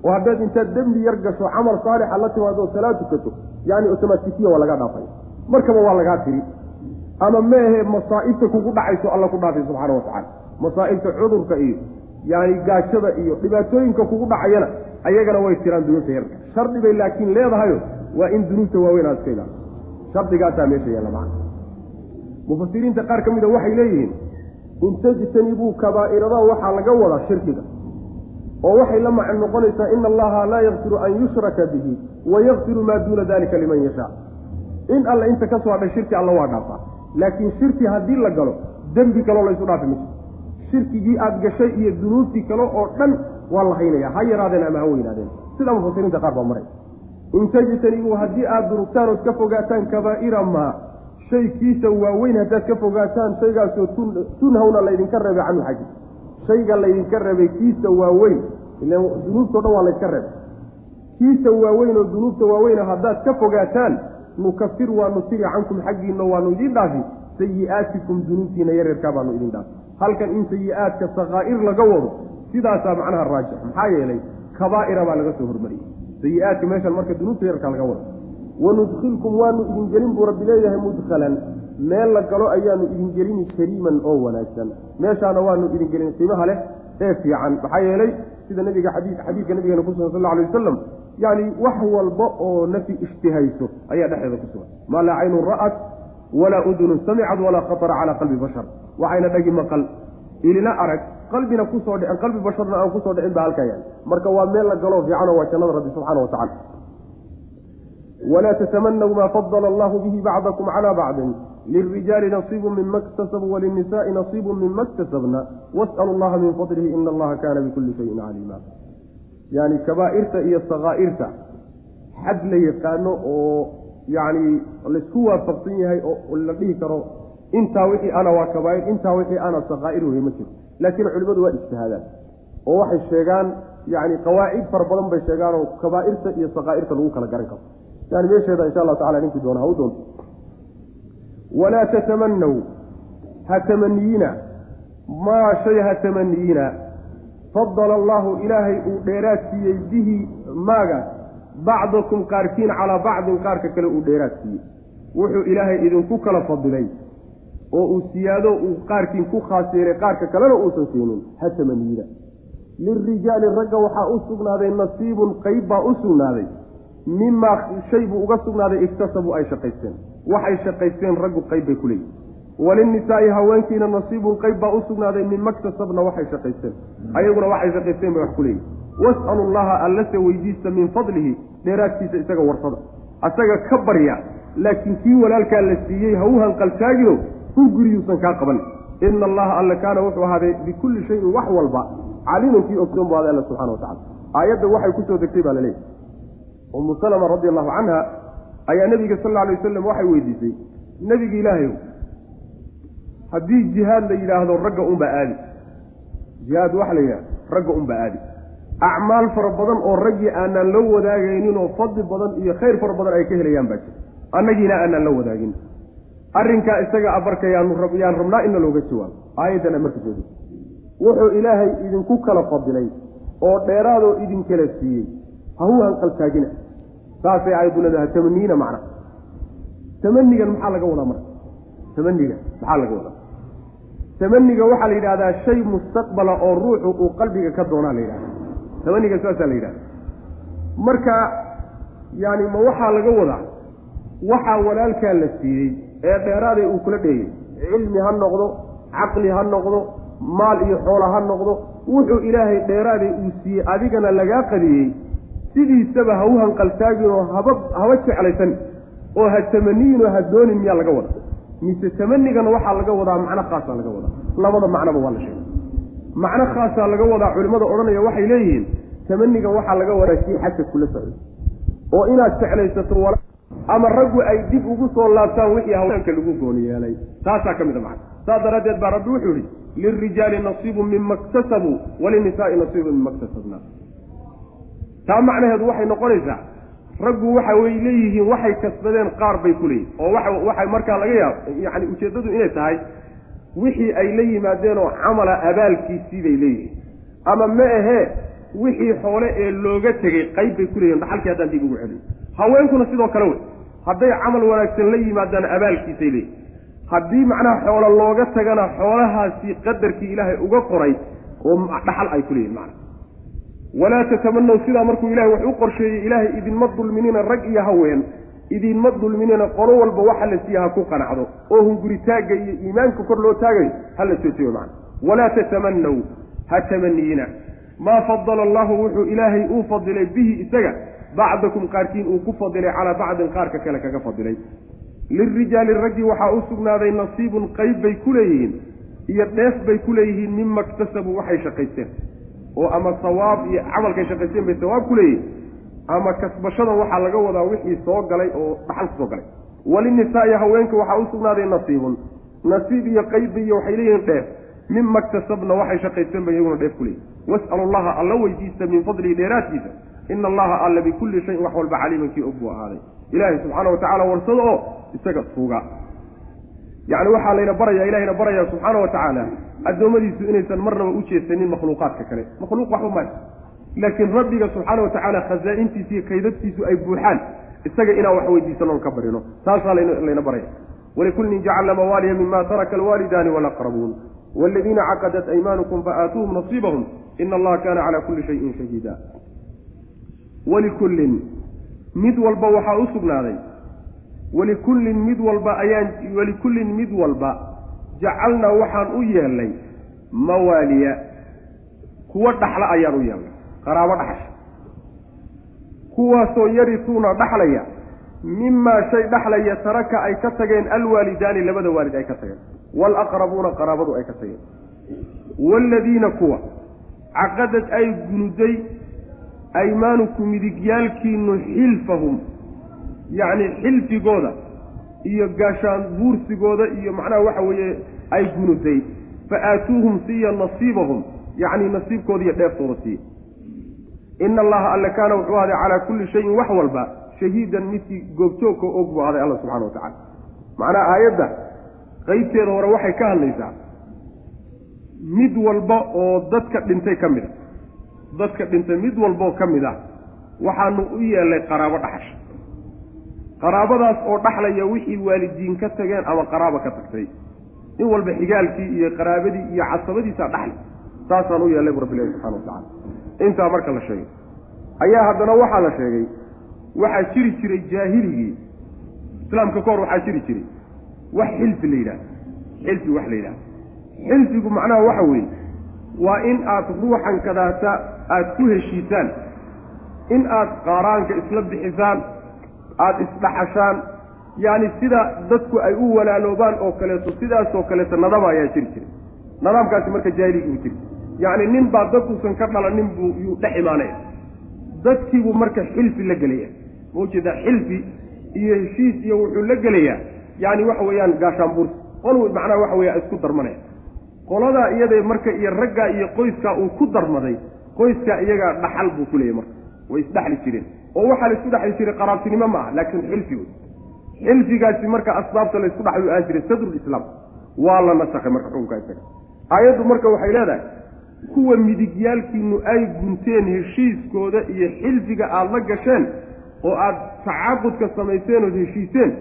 Oo haddaad intaad dembi yar gasho camal saalixa la timaado salaad tukato yani otomaatikiya waa laga dhaafaya. Markaba waa lagaa tiri. Ama meehe masaa'ibta kugu dhacayso alla ku dhaafay subxaana wa tacala masaa'ibta cudurka iyo yani gaajada iyo dhibaatooyinka kugu dhacayana ayagana way tiraan dunuubta yarka shardi bay laakiin leedahayo waa in dunuubta waaweyn aad iska ilaaliso shardigaasaa meesha yaalla macana mufasiriinta qaar ka mida waxay leeyihiin in tajtanibuu kabaa'irada waxaa laga wadaa shirkiga oo waxay la macno noqonaysaa ina allaha laa yakfiru an yushraka bihi wa yakfiru maa duuna dalika liman yashaa. In alle inta ka soo hadhay shirki alla waa dhaafaa. Laakiin shirki haddii la galo dembi kaloo laysu dhaafi mayso shirkigii aada gashay iyo dunuubtii kale oo dhan waa la haynaya ha yaraadeen ama ha weynaadeen. Sidaa mufasiriinta qaar baa maray. In tajtanibuu haddii aada durugtaan ood ka fogaataan kabaa'ira maa shaykiisa waaweyn haddaad ka fogaataan shaygaasoo tunhawna laydinka reebay canhu xaggi shayga laydinka reebay kiisa waaweyn ila dunuubtao dhan waa laydka reebay. Kiisa waaweyn oo dunuubta waaweyna haddaad ka fogaataan nukafir waanu tiri cankum xaggiina waanu idiin dhaafi sayi'aatikum dunuubtiina yareerkaa baanu idin dhaafi. Halkan in sayi-aadka sakaa'ir laga wado sidaasaa macnaha raajix maxaa yeelay kabaa'ira baa laga soo hormariyey. Sayi-aadka meeshan marka dunuubta yararkaa laga wado wanudkhilkum waanu idin gelin buu rabbi leeyahay mudkhalan meel la galo ayaanu idin gelini kariiman oo wanaagsan meeshaana waanu idin gelin qiimaha leh ee fiican maxaa yeelay sida nabiga xadii xadiidka nabigeena ku sugan sal lla alay wasalam yacni wax walba oo nafi ishtihayso ayaa dhexdeeda ku sugan maa laa caynun ra'at walaa udunun samicad walaa khatara calaa qalbi bashar waxayna dhagi maqal ilina arag qalbina ku soo dhicin qalbi basharna aan ku soo dhicin ba halkaa yaal marka waa meel la galoo fiicanoo waa jannada rabbi subxaana wa tacala walaa tatamanaw maa fadala allahu bihi bacdakum calaa bacdin lilrijaali nasiibu mima ktasabuu walinisaai nasiibu mima ktasabna was'alu allaha min fadlihi ina allaha kaana bikulli shayin caliima yani kabaa'irta iyo sakaa'irta xad la yaqaano oo yani laysku waafaqsan yahay oo la dhihi karo intaa wixii ana waa kabaa'ir intaa wixii ana sakaa'ir wey ma jiro laakiin culimmadu waa ijtihaadaan oo waxay sheegaan yani qawaacid fara badan bay sheegaan oo kabaa'irta iyo sakaa'irta lagu kala garan karo yani meesheeda insha allahu tacala ninkii doona ha u doonto. Walaa tatamanaw ha tamaniyiina maa shay ha tamaniyiina fadala allahu ilaahay uu dheeraad siiyey bihi maaga bacdakum qaarkiin calaa bacdin qaarka kale uu dheeraad siiyey. Wuxuu ilaahay idinku kala fadilay oo uu siyaado uu qaarkiin ku khaas yeelay qaarka kalena uusan siinin ha tamaniyiina lilrijaali ragga waxaa u sugnaaday nasiibun qayb baa u sugnaaday mimaa shay buu uga sugnaaday iktasabuu ay shaqaysteen. Waxay shaqaysteen raggu qayb bay ku leeyihiin walinisaa'i haweenkiina nasiibun qayb baa u sugnaaday mima ktasabna waxay shaqaysteen. Ayaguna waxay shaqaysteen bay wax ku leeyihiin was'alu llaha allase weydiista min fadlihi dheeraadkiisa isaga warsada. Asaga ka barya laakiin kii walaalkaa la siiyey ha u hanqaltaagino ku guriyuusan kaa qaban. Ina allaha alle kaana wuxuu ahaaday bikulli shayin wax walba caliiman kii ogsoon bu aday alla subxana wa tacala aayadda waxay ku soo degtay baa laleeyahy umu salama radi allahu canha ayaa nebiga sal alla alay wasalam waxay weydiisay nebiga ilaahayow haddii jihaad la yidhaahdo ragga unbaa aadi. Jihaad waxa la yidhahdo ragga unbaa aadi. Acmaal fara badan oo raggii aanaan la wadaagaynin oo fadli badan iyo khayr fara badan ay ka helayaan baa jira. Annagiina aanaan la wadaagin. Arrinkaa isaga abarka yaanu yaan rabnaa inna looga jawaabo. Aayaddana marka jeedi wuxuu ilaahay idinku kala fadilay oo dheeraadoo idinkala siiyey. Ha hu hanqaltaagina saasay aayaddu leedaha tamaniina macna. Tamanigan maxaa laga wadaa marka? Tamaniga maxaa laga wadaa? Tamaniga waxaa la yidhahdaa shay mustaqbala oo ruuxu uu qalbiga ka doonaa la yidhahda tamaniga saasaa la yidhahda marka yaani ma waxaa laga wadaa? Waxaa walaalkaa la siiyey ee dheeraaday uu kula dheeyey. Cilmi ha noqdo caqli ha noqdo maal iyo xoola ha noqdo wuxuu ilaahay dheeraaday uu siiyey adigana lagaa qadiyey sidiisaba ha u hanqaltaaginoo haba haba jeclaysan oo ha tamaniyin oo ha doonin miyaa laga wada mise tamanigana waxaa laga wadaa macno khaasaa laga wadaa. Labada macnoba waa la sheegay. Macno khaasaa laga wadaa culimmada odhanaya waxay leeyihiin tamaniga waxaa laga wadaa kii xagka kula socday oo inaad jeclaysato ama raggu ay dib ugu soo laabtaan wixii haweenka lagu gooni yeelay. Taasaa ka mid a macna saas daraaddeed baa rabbi wuxuu yihi lilrijaali nasiibun mima iktasabuu walinisaai nasiibun mima iktasabna taa macnaheedu waxay noqonaysaa raggu waxa way leeyihiin waxay kasbadeen qaar bay ku leeyihiin oo waxa waxay markaa laga yaabo yacni ujeeddadu inay tahay wixii ay la yimaadeen oo camala abaalkiisii bay leeyihiin. Ama ma ahee wixii xoole ee looga tegey qayb bay ku leeyihiin dhaxalkii haddaan dib ugu celiyo haweenkuna sidoo kale wey hadday camal wanaagsan la yimaadaan abaalkiisay leeyihiin haddii macnaha xoolo looga tagana xoolahaasi qadarkii ilaahay uga qoray oo dhaxal ay ku leeyihiin macna walaa tatamanaw sidaa markuu ilahay wax u qorsheeyey ilaahay idinma dulminina rag iyo haween idinma dulminina qolo walba waxa la siiya ha ku qanacdo oo hunguritaagga iyo iimaanka kor loo taagayo ha la joojiyo macna. Walaa tatamanaw ha tamaniyina maa fadala allahu wuxuu ilaahay uu fadilay bihi isaga bacdakum qaarkiin uu ku fadilay calaa bacdin qaarka kale kaga fadilay. Lilrijaali raggii waxaa u sugnaaday nasiibun qayb bay ku leeyihiin iyo dheef bay ku leeyihiin mima iktasabuu waxay shaqaysteen oo ama sawaab iyo camalkay shaqaysteen bay sawaab ku leeyihiin ama kasbashadan waxaa laga wadaa wixii soo galay oo dhaxal ku soo galay. Walinisaai haweenka waxaa u sugnaaday nasiibun. Nasiib iyo qayb iyo waxay leeyihiin dheef. Mima iktasabna waxay shaqaysteen bay iyaguna dheef ku leeyihiin was'alu llaha alla weydiista min fadlihi dheeraadkiisa. Ina allaha alla bikulli shayin wax walba caliimankii og buu ahaaday. Ilaahay subxaana wa tacala warsado oo isaga tuuga yacni waxaa layna baraya ilahayna baraya subxaana wa tacaala addoommadiisu inaysan marnaba u jeesanin makhluuqaadka kale. Makhluuq waxba maayo laakiin rabbiga subxaana wa tacaala khasaa-intiisa iyo kaydadkiisu ay buuxaan isaga inaan wax weydiisanoon ka barino. Taasaa layna baraya. Walikullin jacalna mawaaliya mima taraka alwaalidaani walaqrabuun waladiina caqadat aymaanukum faaaatuuhum nasiibahum. Ina allaha kaana calaa kulli shayin shahiida walikullin mid walba waxaa u sugnaaday walikullin mid walba ayaan walikullin mid walba jacalnaa waxaan u yeelnay mawaaliya kuwa dhaxla ayaan u yeelnay qaraabo dhaxasha kuwaasoo yarituuna dhaxlaya mimaa shay dhaxlaya taraka ay ka tageen alwaalidaani labada waalid ay ka tageen waalaqrabuuna qaraabadu ay ka tageen waaladiina kuwa caqadad ay gunuday aymaanuku midigyaalkiinu xilfahum yacni xilfigooda iyo gaashaan buursigooda iyo macnaha waxa weeye ay gunuday fa aatuuhum siiya nasiibahum yacni nasiibkooda iyo dheeftooda siiya ina allaha alle kaana wuxuu ahday calaa kulli shayin wax walba shahiidan midkii goobjoogka og buu ahday alla subxana wa tacala macnaha aayadda qeybteeda hore waxay ka hadlaysaa mid walba oo dadka dhintay ka mid a dadka dhintay mid walbaoo ka mid ah waxaanu u yeelnay qaraabo dhaxasha qaraabadaas oo dhaxlaya wixii waalidiin ka tageen ama qaraaba ka tagtay. In walba xigaalkii iyo qaraabadii iyo casabadiisaa dhaxli saasaan u yeelnay bu rabbilahi subxana wa tacala intaa marka la sheegay. Ayaa haddana waxaa la sheegay waxaa jiri jiray jaahiligii islaamka ka hor waxaa jiri jiray. Wax xilfi la yidhaha xilfi wax la yidhaha xilfigu macnaha waxa weeye waa in aad ruuxan kadaata aada ku heshiisaan. In aad qaaraanka isla bixisaan aada isdhaxashaan yacni sida dadku ay u walaaloobaan oo kaleeto sidaasoo kaleeto nadama ayaa jiri jiray. Nadaamkaasi marka jaahiligi u jiri. Yacni nin baa dadkuusan ka dhalanin buu yuu dhex imaanaya. Dadkiibuu marka xilfi la gelaya maujeedaa xilfi iyo heshiis iyo wuxuu la gelayaa. Yacni waxa weeyaan gaashaanbuursi qol macnaha waxa weya isku darmanaya. Qoladaa iyada marka iyo raggaa iyo qoyskaa uu ku darmaday qoyskaa iyagaa dhaxal buu ku leeyahy marka. Way isdhexli jireen oo waxaa la isku dhexli jiray qaraabtinimo ma ah laakiin xilfi wey xilfigaasi marka asbaabta la isku dhexli aan jiray sadrulislaam waa la nasakhay marka xukunkaa isaga. Aayaddu marka waxay leedahay kuwa midigyaalkiinu ay gunteen heshiiskooda iyo xilfiga aada la gasheen oo aad tacaaqudka samayseen ood heshiiseen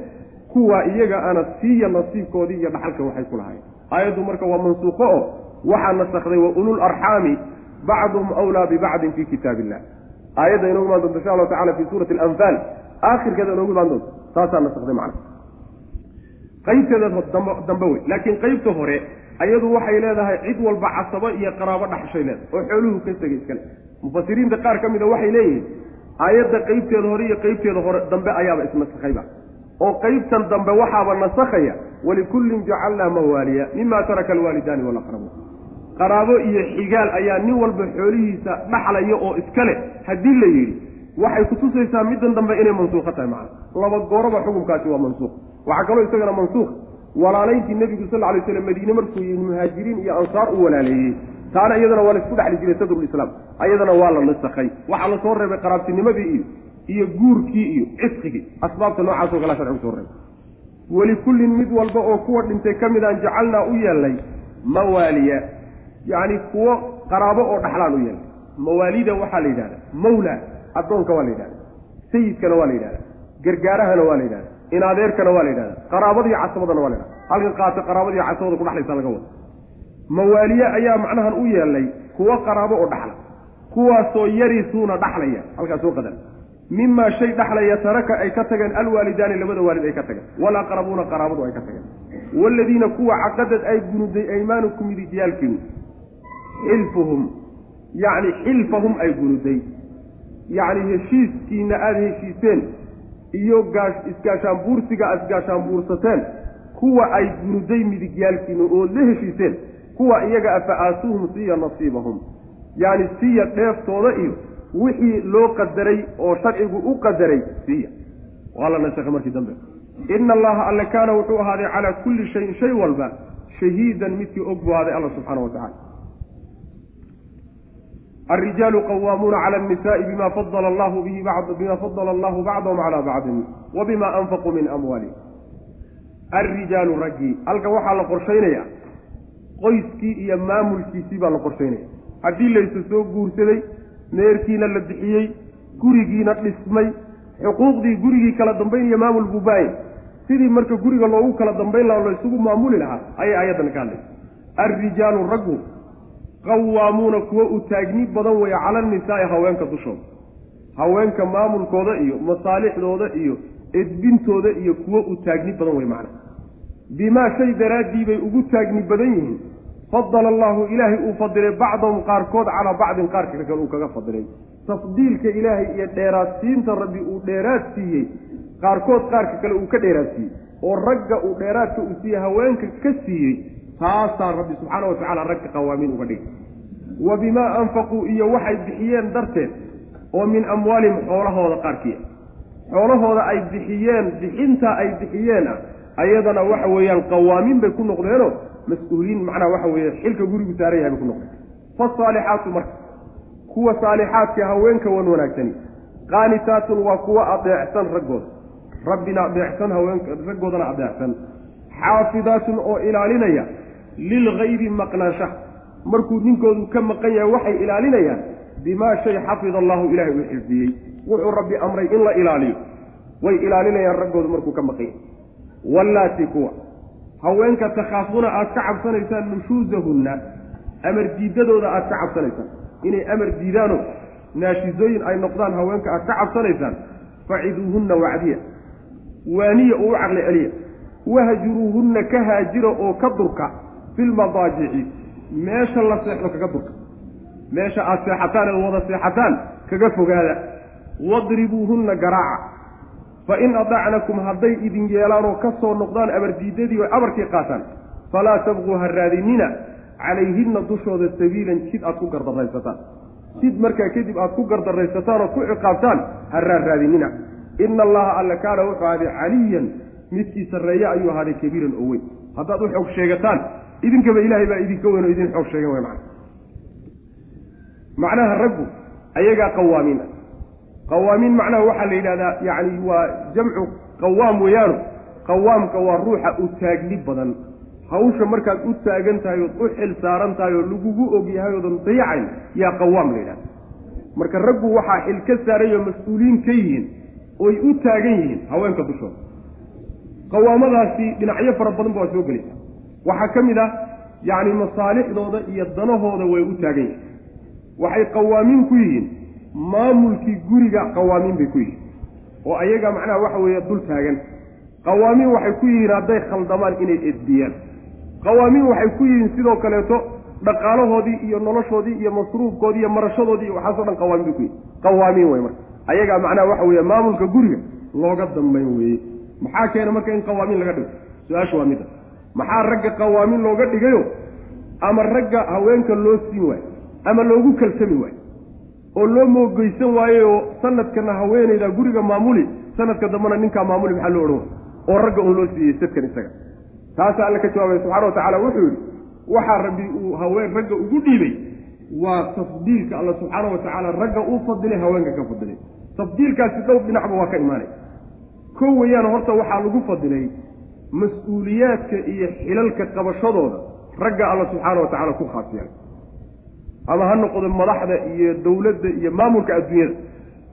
kuwa iyaga ana siiya nasiibkoodii iyo dhaxalka waxay ku lahayen aayaddu marka waa mansuuqo oo waxaa nasakday wa ulul arxaami bacduhum awlaa bibacdin fii kitaab illah aayadda inoogu imaan doonto insha allahu tacala fi suurati alanfaal. Aakhirkeeda inoogu imaan doonto taasaa nasakday macna. Qaybteeda dambe wey laakiin qaybta hore ayadu waxay leedahay cid walba casabo iyo qaraabo dhaxshay leedahay oo xooluhu ka tegay iskale. Mufasiriinta qaar ka mida waxay leeyihiin aayadda qaybteeda hore iyo qaybteeda hore dambe ayaaba isnasakhayba oo qaybtan dambe waxaaba nasakhaya walikullin jacalnaa mawaaliya mima taraka alwaalidaani walaqrabuun qaraabo iyo xigaal ayaa nin walba xoolihiisa dhaxlaya oo iskale haddii la yidhi waxay kutusaysaa middan dambe inay mansuuqo tahay macana laba gooraba xukunkaasi waa mansuuq waxaa kaloo isagana mansuuq walaalayntii nebigu sal lay slam madiine markuu yii muhaajiriin iyo ansaar u walaaleeyey. Taana iyadana waa la isku dhexli jiray sadrulislaam ayadana waa la nasakhay. Waxaa la soo reebay qaraabtinimadii iyo iyo guurkii iyo cisqigii. Asbaabta noocaasoo kalea sharcigu soo reebay. Walikullin mid walba oo kuwa dhintay ka midaan jacalnaa u yeelnay mawaaliya yacni kuwo qaraabo oo dhaxlaan u yeelnay mawaalida waxaa la yidhahda mawla addoonka waa la yidhahda sayidkana waa la yidhahda gargaarahana waa la yidhahda in adeerkana waa la yidhahda qaraabadiiyo casabadana waa la yidhahda halkan qaata qaraabadiiyo casabada ku dhexlaysa laga wada mawaaliye ayaa macnahan u yeelnay kuwo qaraabo oo dhaxla. Kuwaasoo yarisuuna dhaxlaya. Halkaas soo qadar mimaa shay dhaxlaya taraka ay ka tageen alwaalidaani labada waalid ay ka tageen walaqrabuuna qaraabadu ay ka tageen waaladiina kuwa caqadad ay gunuday aymaanukum midigyaalkiinu xilfuhum yacni xilfahum ay gunuday yacni heshiiskiina aada heshiiseen iyo gaash isgaashaanbuursiga aada isgaashaanbuursateen kuwa ay gunuday midigyaalkiina ood la heshiiseen kuwa iyaga afa aatuuhum siiya nasiibahum. Yacni siiya dheeftooda iyo wixii loo qadaray oo sharcigu u qadaray siiya. Waa la nasakhay markii dambe. Ina allaha alle kaana wuxuu ahaaday calaa kulli shayin shay walba shahiidan midkii og buu ahaaday alla subxaana wa tacala الرجال قوامون على النساء بما فضل الله به بعض بما فضل الله بعضهم على بعض وبما أنفقوا من أموالهم الرجال رجي ألقى وحا لقرشينيا qoyskii iyo maamulkiisii baa la qorshaynaya haddii laysu soo guursaday neerkiina la bixiyey gurigiina dhismay xuquuqdii gurigii kala dambayn iyo maamul buu baayay sidii marka guriga loogu kala dambayn lahaa laysugu maamuli lahaa ayay aayaddan ka hadlaysa alrijaalu raggu qawaamuuna kuwo u taagni badan weeye cala annisaa'i haweenka dushooda haweenka maamulkooda iyo masaalixdooda iyo edbintooda iyo kuwo u taagni badan wey macna. Bimaa shay daraaddii bay ugu taagni badan yihiin fadala allahu ilaahay uu fadilay bacdahum qaarkood calaa bacdin qaarka kale uu kaga fadilay. Tafdiilka ilaahay iyo dheeraadsiinta rabbi uu dheeraad siiyey qaarkood qaarka kale uu ka dheeraad siiyey. Oo ragga uu dheeraadka uu siiyey haweenka ka siiyey taasaa rabbi subxaana wa tacala ragga qawaamiin uga dhigay wa bimaa anfaquu iyo waxay bixiyeen darteed oo min amwaalihim xoolahooda qaarkiia xoolahooda ay bixiyeen bixintaa ay bixiyeen ah ayadana waxa weeyaan qawaamiin bay ku noqdeenoo mas'uuliin macnaha waxa weeye xilka gurigu saaran yahay bay ku noqdeen. Fasaalixaatu marka kuwa saalixaadka haweenka wan wanaagsani. Qaanitaatun waa kuwa adeecsan raggooda. Rabbina adeecsan haweenka raggoodana adeecsan. Xaafidaatun oo ilaalinaya lilgaybi maqnaanshaha markuu ninkoodu ka maqan yahay waxay ilaalinayaan bimaa shay xafida allahu ilaahay uu xifdiyey wuxuu rabbi amray in la ilaaliyo way ilaalinayaan raggoodu markuu ka maqan yahay wallaati kuwa haweenka takhaafuuna aad ka cabsanaysaan nushuusahunna amar diidadooda aad ka cabsanaysaan inay amar diidaano naashizooyin ay noqdaan haweenka aad ka cabsanaysaan faciduuhunna wacdiya waaniya oo u caqli celiya wahjuruuhunna ka haajira oo ka durka filmadaajici meesha la seexdo kaga durka meesha aad seexataan eed wada seexataan kaga fogaada. Wadribuuhunna garaaca. Fa in adacnakum hadday idin yeelaan oo ka soo noqdaan abardiidadii oo abarkii qaataan falaa tabquu ha raadinina. Calayhinna dushooda sabiilan jid aad ku gardaraysataan jid markaa kadib aad ku gardaraysataan oo ku ciqaabtaan ha raarraadinina ina allaha alla kaana wuxuu ahaaday caliyan. Midkii sarreeye ayuu ahaaday kabiiran oo weyn. Haddaad u xoog sheegataan idinkaba ilaahay baa idinka weyn oo idin xoog sheegan way macna. Macnaha raggu ayagaa qawaamiin ah. Qawaamiin macnaha waxaa la yidhahdaa yacni waa jamcu qawaam weeyaano qawaamka waa ruuxa u taagni badan. Hawsha markaad u taagan tahay ood u xil saaran tahay oo lagugu og yahay oodan dayacayn yaa qawaam la yidhahda marka raggu waxaa xil ka saarayoo mas'uuliyiin ka yihiin oy u taagan yihiin haweenka dushooda qawaamadaasi dhinacyo fara badan ba waa soo gelaysa waxaa ka mid ah yacni masaalixdooda iyo danahooda way u taagan yihiin. Waxay qawaamiin ku yihiin. Maamulkii guriga qawaamiin bay ku yihiin. Oo ayaga macnaha waxa weeye dul taagan. Qawaamiin waxay ku yihiin hadday khaldamaan inay edbiyaan. Qawaamiin waxay ku yihiin sidoo kaleeto dhaqaalahoodii iyo noloshoodii iyo masruufkoodii iyo marashadoodii iyo waxaasoo dhan qawaamiin bay ku yihiin qawaamiin wey marka. Ayagaa macnaha waxa weeye maamulka guriga looga dambayn weeye. Maxaa keena marka in qawaamiin laga dhigo? Su'aashu waa mida maxaa ragga qawaamiin looga dhigayo? Ama ragga haweenka loo siin waayo? Ama loogu kalsami waayo? Oo loo moogeysan waayo oo sanadkana haweenayda guriga maamuli sanadka dambena ninkaa maamuli maxaa loo odhan oo ragga un loo siiyey sadkan isaga. Taasaa alle ka jawaabay subxana wa tacaala wuxuu yidhi waxaa rabbi uu haween ragga ugu dhiibay waa tafdiilka alla subxaana wa tacaala ragga uu fadilay haweenka ka fadilay. Tafdiilkaasi dhowr dhinacba waa ka imaanay. Ko weyaan horta waxaa lagu fadilay mas'uuliyaadka iyo xilalka qabashadooda ragga alla subxaana wa tacaala ku khaasiyaan. Ama ha noqdo madaxda iyo dowladda iyo maamulka adduunyada.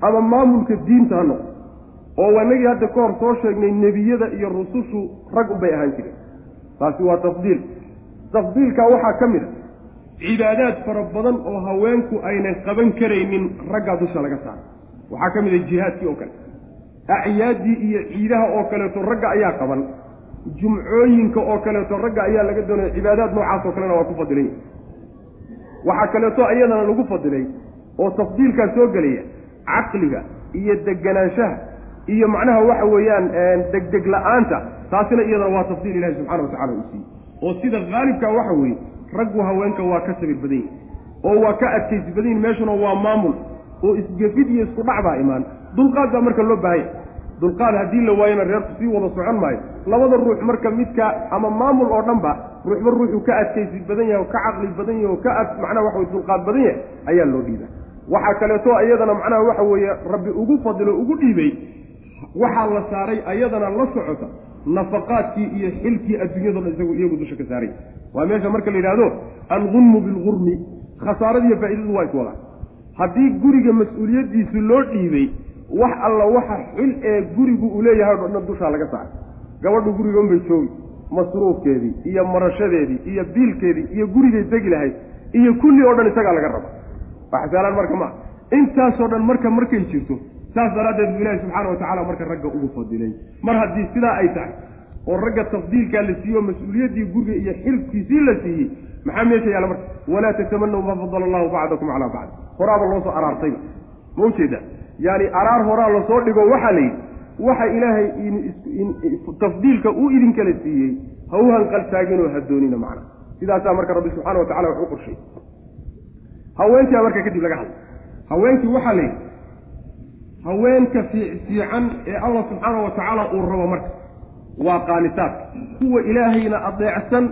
Ama maamulka diinta ha noqdo. Oo wanagii hadda ka hor soo sheegnay nebiyada iyo rusushu rag unbay ahaan jireen. Taasi waa tafdiil. Tafdiilkaa waxaa ka mid a cibaadaad fara badan oo haweenku aynan qaban karaynin raggaa dusha laga saaray waxaa ka mid a jihaadkii oo kale. Acyaaddii iyo ciidaha oo kaleeto ragga ayaa qaban jumcooyinka oo kaleeto ragga ayaa laga doonaya cibaadaad noocaas oo kalena waa ku fadilan yahi waxaa kaleeto iyadana lagu fadilay oo tafdiilkaa soo gelaya caqliga iyo deganaanshaha iyo macnaha waxa weeyaan degdeg la'aanta taasina iyadana waa tafdiil ilahi subxana watacala uu siiyey. Oo sida haalibka waxa weeye raggu haweenka waa ka sabir badan yihiin oo waa ka adkaysi badan yihiin meeshuna waa maamul oo isgefid iyo isku dhac baa imaan. Dulqaad baa marka loo baahanya dulqaad haddii la waayona reerku sii wada socon maayo. Labada ruux marka midka ama maamul oo dhan ba ruuxba ruuxuu ka adkaysi badan yahay oo ka caqli badan yahay oo ka ad macnaha waxa weye dulqaad badan yahay ayaa loo dhiibaa waxaa kaleeto iyadana macnaha waxa weeye rabbi ugu fadilo ugu dhiibay waxaa la saaray ayadana la socota nafaqaadkii iyo xilkii adduunyado dhan isagu iyagu dusha ka saaray. Waa meesha marka la yidhaahdo algunmu bilgurmi khasaaradiiyo faa'iidadu waa iswada haddii guriga mas'uuliyaddiisu loo dhiibay wax alla waxa xil ee gurigu uu leeyahay o dhan dushaa laga saaray. Gabadhu guriga unbay joogi masruufkeedii iyo marashadeedii iyo biilkeedii iyo gurigay degi lahayd iyo kulli oo dhan isagaa laga raba. Wax saalaan marka maa intaasoo dhan marka markay jirto saas daraaddeed buu ilaahi subxaana wa tacala marka ragga ugu fadilay. Mar haddii sidaa ay tahay oo ragga tafdiilkaa la siiyey oo mas'uuliyaddii guriga iyo xilkiisii la siiyey maxaa meesha yaalla marka? Walaa tatamanaw maa fadala allahu bacdakum calaa bacd. Horaaba loosoo araartayba. Ma ujeeda yaani araar horaa la soo dhigo waxaa la yidhi waxa ilaahay tafdiilka uu idinkala siiyey ha u hanqaltaaginoo ha doonina macna. Sidaasaa marka rabbi subxana wa tacala wax u qorshay. Haweenkaa marka kadib laga hadlay. Haweenkii waxaa la yidhi haweenka fiican ee allah subxaana wa tacaala uu rabo marka waa qaanitaadka kuwa ilaahayna adeecsan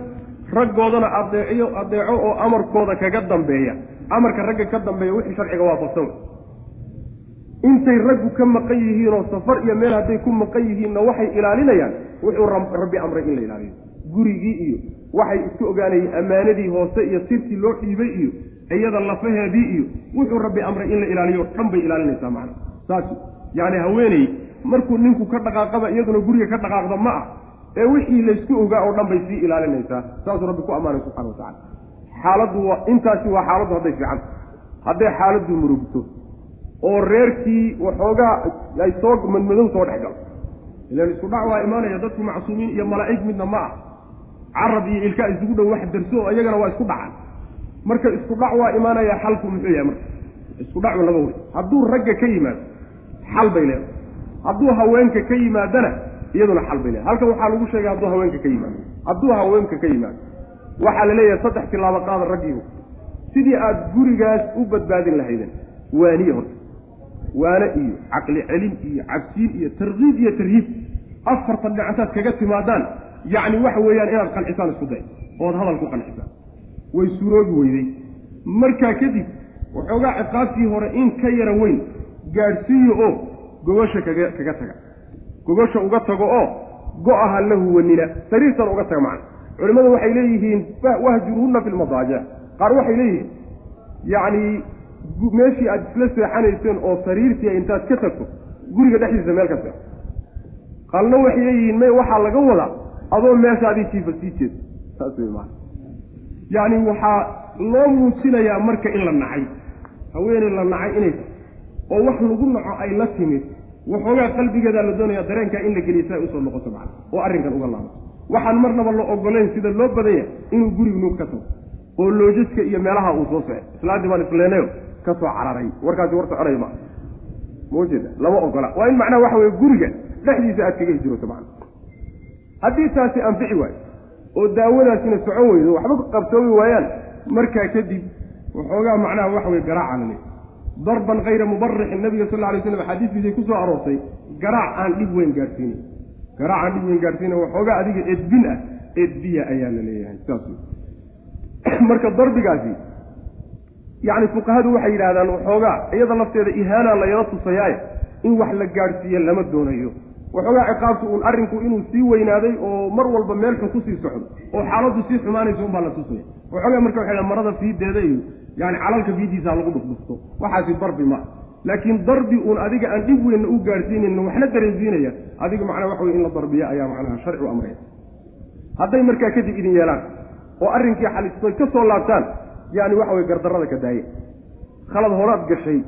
raggoodana adeeciyo adeeco oo amarkooda kaga dambeeya. Amarka ragga ka dambeeya wixii sharciga waafaqsan intay raggu ka maqan yihiinoo safar iyo meel hadday ku maqan yihiinna waxay ilaalinayaan wuxuu rabbi amray in la ilaaliyo. Gurigii iyo waxay isku ogaanayeen ammaanadii hoose iyo sirtii loo dhiibay iyo iyada lafaheedii iyo wuxuu rabbi amray in la ilaaliyo dhan bay ilaalinaysaa macna. Saas yacni haweeney markuu ninku ka dhaqaaqaba iyaduna guriga ka dhaqaaqda ma ah ee wixii laysku ogaa oo dhan bay sii ilaalinaysaa. Saasuu rabbi ku ammaanay subxana wa tacala xaaladdu waa intaasi waa xaaladdu hadday fiican hadday xaaladdu murugto oo reerkii waxoogaa ay soo madmadow soo dhex galo ilaan isku dhac waa imaanaya dadku macsuumiin iyo malaa'ig midna ma ah. Carab iyo ilkaa isugu dhow wax darso oo iyagana waa isku dhacaan. Marka isku dhac waa imaanaya xalku muxuu yahay marka? Isku dhacu laba wey hadduu ragga ka yimaado xal bay leedahay. Hadduu haweenka ka yimaadana iyaduna xal bay leedahay. Halkan waxaa lagu sheegay hadduu haweenka ka yimaado. Hadduu haweenka ka yimaado waxaa la leeyahay saddex tilaabo qaada raggiibu sidii aada gurigaas u badbaadin lahaydeen waaniye horta waane iyo caqli celin iyo cabsiin iyo tarkiib iyo tarhiib. Afartan dhicantaad kaga timaadaan yacni waxa weeyaan inaad qancisaan isku day ood hadal ku qancisaan way suroobi weyday markaa kadib waxoogaa ciqaabtii hore in ka yara weyn gaadhsiiyo oo gogosha kaga kaga taga. Gogosha uga tago oo go-aha la huwanina sariirtan uga taga macna. Culimmadu waxay leeyihiin wahjuruhunna fi lmadaajic qaar waxay leeyihiin yacni meeshii aada isla seexanayseen oo sariirtii intaad ka tagto guriga dhexdiisa meel ka seexo qalna waxay leeyihiin may waxaa laga wadaa adoo meeshaadii jiifa sii jeeda saas wey maa yacni waxaa loo muujinayaa marka in la nacay. Haweeney la nacay inay tahay. Oo wax lagu naco ay la timid. Waxoogaa qalbigeedaa la doonaya dareenkaa in la geliya si ay u soo noqoto macna oo arrinkan uga laabato waxaan marnaba la ogolayn sida loo badanya inuu gurigu nuug ka tago. Oo loojaska iyo meelaha uu soo socay islaantii baan isleenayo ka soo cararay. Warkaasi war soconay ma. Maujeeda lama ogola. Waa in macnaha waxa weye guriga dhexdiisa aad kaga hijrooto macna haddii taasi anfici waayo oo daawadaasina socon weydo waxba qabsoomi waayaan markaa kadib waxoogaa macnaha waxa weye garaaca la leey darban kayra mubarixin nabiga sal lla alay slam xadiiskiisay ku soo aroortay garaac aan dhib weyn gaadhsiinin garaac aan dhib weyn gaadhsiina waxoogaa adiga edbin ah edbiya ayaa la leeyahay saas marka darbigaasi yacni fuqahadu waxay yidhahdaan waxoogaa iyada lafteeda ihaana layala tusayaaye in wax la gaadhsiiya lama doonayo. Waxoogaa ciqaabtu uun arrinku inuu sii weynaaday oo mar walba meel xun ku sii socdo oo xaaladdu sii xumaanaysa unbaa la tusaya. Waxoogaa marka waxay dhahan marada fiideeda iyo yani calalka fiidiisa lagu dhufdhufto waxaasi darbi ma laakiin darbi uun adiga aan dhib weynna u gaadhsiinayna waxna dareensiinaya adiga macnaha waxa wey in la darbiya ayaa macnaha sharci u hadday markaa kadib idin yeelaan oo arrinkii xalistoy ka soo laabtaan yani waxa weye gardarrada ka daaye. Khalad horaad gashay.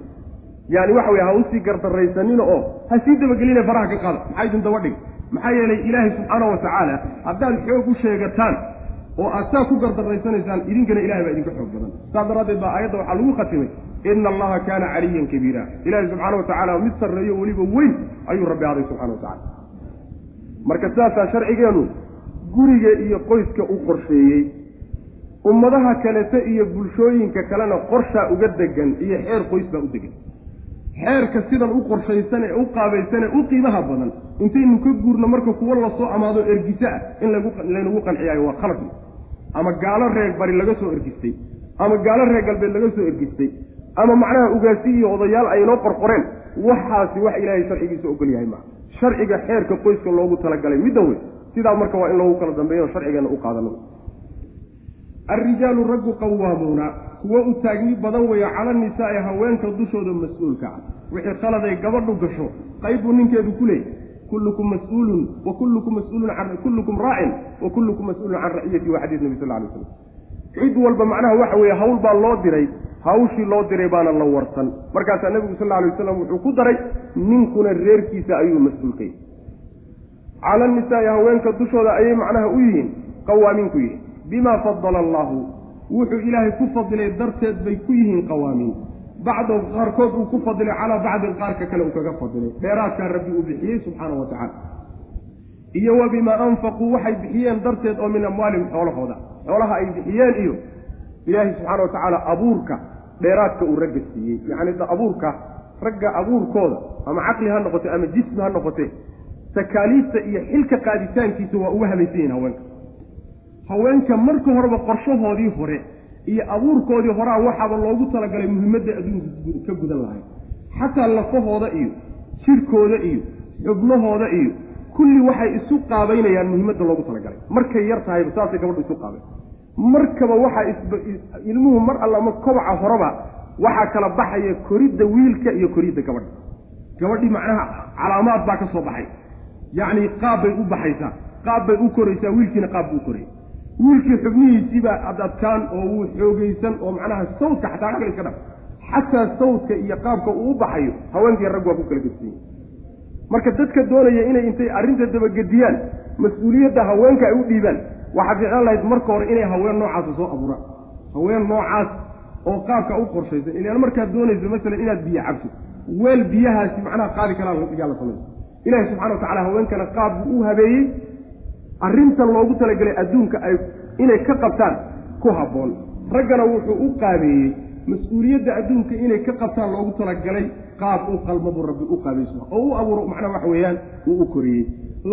Yani waxa weye ha u sii gardaraysanina oo ha sii dabageline faraha ka qaada. Maxaa idin daba dhig maxaa yeelay ilaahay subxaana wa tacaala haddaad xoog u sheegataan oo aad saa ku gardarraysanaysaan idinkana ilahay baa idinka xoog badan. Saas daraaddeed baa aayadda waxaa lagu khatimay ina allaha kaana caliyan kabiira. Ilahay subxaana wa tacaala mid sarreeyo weliba weyn ayuu rabbi aday subxana wa tacala marka sidaasaa sharcigeenu guriga iyo qoyska u qorsheeyey ummadaha kalete iyo bulshooyinka kalena qorshaa uga degan iyo xeer qoys baa u degan xeerka sidan u qorshaysan ee u qaabaysan u qiimaha badan intaynu ka guurno marka kuwo la soo amaado ergisa ah in laynagu qanciyaayo waa khalad. Ama gaalo reer bari laga soo ergistay ama gaalo reer galbeed laga soo ergistay ama macnaha ugaasi iyo odayaal ay inoo qorqoreen waxaasi wax ilaahay sharcigiisa ogol yahay maa sharciga xeerka qoyska loogu talagalay middan wey sidaa marka waa in loogu kala dambeeyo sharcigeena u qaadano alrijaalu raggu qawaamuuna kuwo u taagni badan weeyo cala nisaa'i haweenka dushooda mas'uulka ah. Wixii khaladay gabadhu gasho qayb ninkeedu ku leeyay kullukum mas'uulun wa kullukum mas'uulun kullukum raacin wa kullukum mas'uulun can raciyati wa xadiis nabi sal alay slam cid walba macnaha waxa weeye hawl baa loo diray hawshii loo diray baana la warsan. Markaasaa nebigu sal alay waslam wuxuu ku daray ninkuna reerkiisa ayuu mas'uulkay. Cala nisaa'i haweenka dushooda ayay macnaha u yihiin qawaamiinku yihiin bimaa fadala allaahu wuxuu ilaahay ku fadilay darteed bay ku yihiin qawaamiin bacdood qaarkood uu ku fadilay calaa bacdin qaarka kale uu kaga fadilay. Dheeraadkaa rabbi uu bixiyey subxaana wa tacala iyo wa bimaa anfaquu waxay bixiyeen darteed oo min amwaalihim xoolahooda. Xoolaha ay bixiyeen iyo ilaahay subxaana wa tacaala abuurka dheeraadka uu ragga siiyey. Yacni abuurka ragga abuurkooda ama caqli ha noqote ama jismi ha noqote takaaliifta iyo xilka qaaditaankiisa waa uga habaysan yihiin haweenka haweenka marka horeba qorshahoodii hore iyo abuurkoodii horaa waxaaba loogu talagalay muhimadda adduunka ka gudan lahay xataa lafahooda iyo jirkooda iyo xubnahooda iyo kulli waxay isu qaabaynayaan muhimadda loogu talagalay. Markay yar tahayba saasay gabadhu isu qaabay markaba waxaa ilmuhu mar allama kobaca horeba waxaa kala baxaya koridda wiilka iyo koridda gabadha gabadhii macnaha calaamaad baa ka soo baxay. Yacni qaab bay u baxaysaa qaab bay u koraysaa wiilkiina qaab buu koraya wiilkii xubnihiisiibaa adadkaan oo wuu xoogaysan oo macnaha sawdka xataa xagga iska dhaf xataa sawdka iyo qaabka uu u baxayo haweenkii rag waa ku kala gedsiye marka dadka doonaya inay intay arrinta dabagediyaan mas'uuliyadda haweenka ay u dhiibaan waxaa fiicnaan lahayd marka hore inay haween noocaasa soo abuuraan. Haween noocaas oo qaabka u qorshaysan ilaan markaad doonayso masalan inaad biyo cabto weel biyahaasi macnaha qaadi karaa yaa la samaysa ilaahi subxana wa tacala haweenkana qaab buu u habeeyey arrintan loogu talagelay adduunka ay inay ka qabtaan ku habboon raggana wuxuu u qaabeeyey mas'uuliyadda adduunka inay ka qabtaan loogu talagalay qaab u qalmabuu rabbi u qaabayso oo u abuuro macnaha waxa weeyaan uu u koriyey.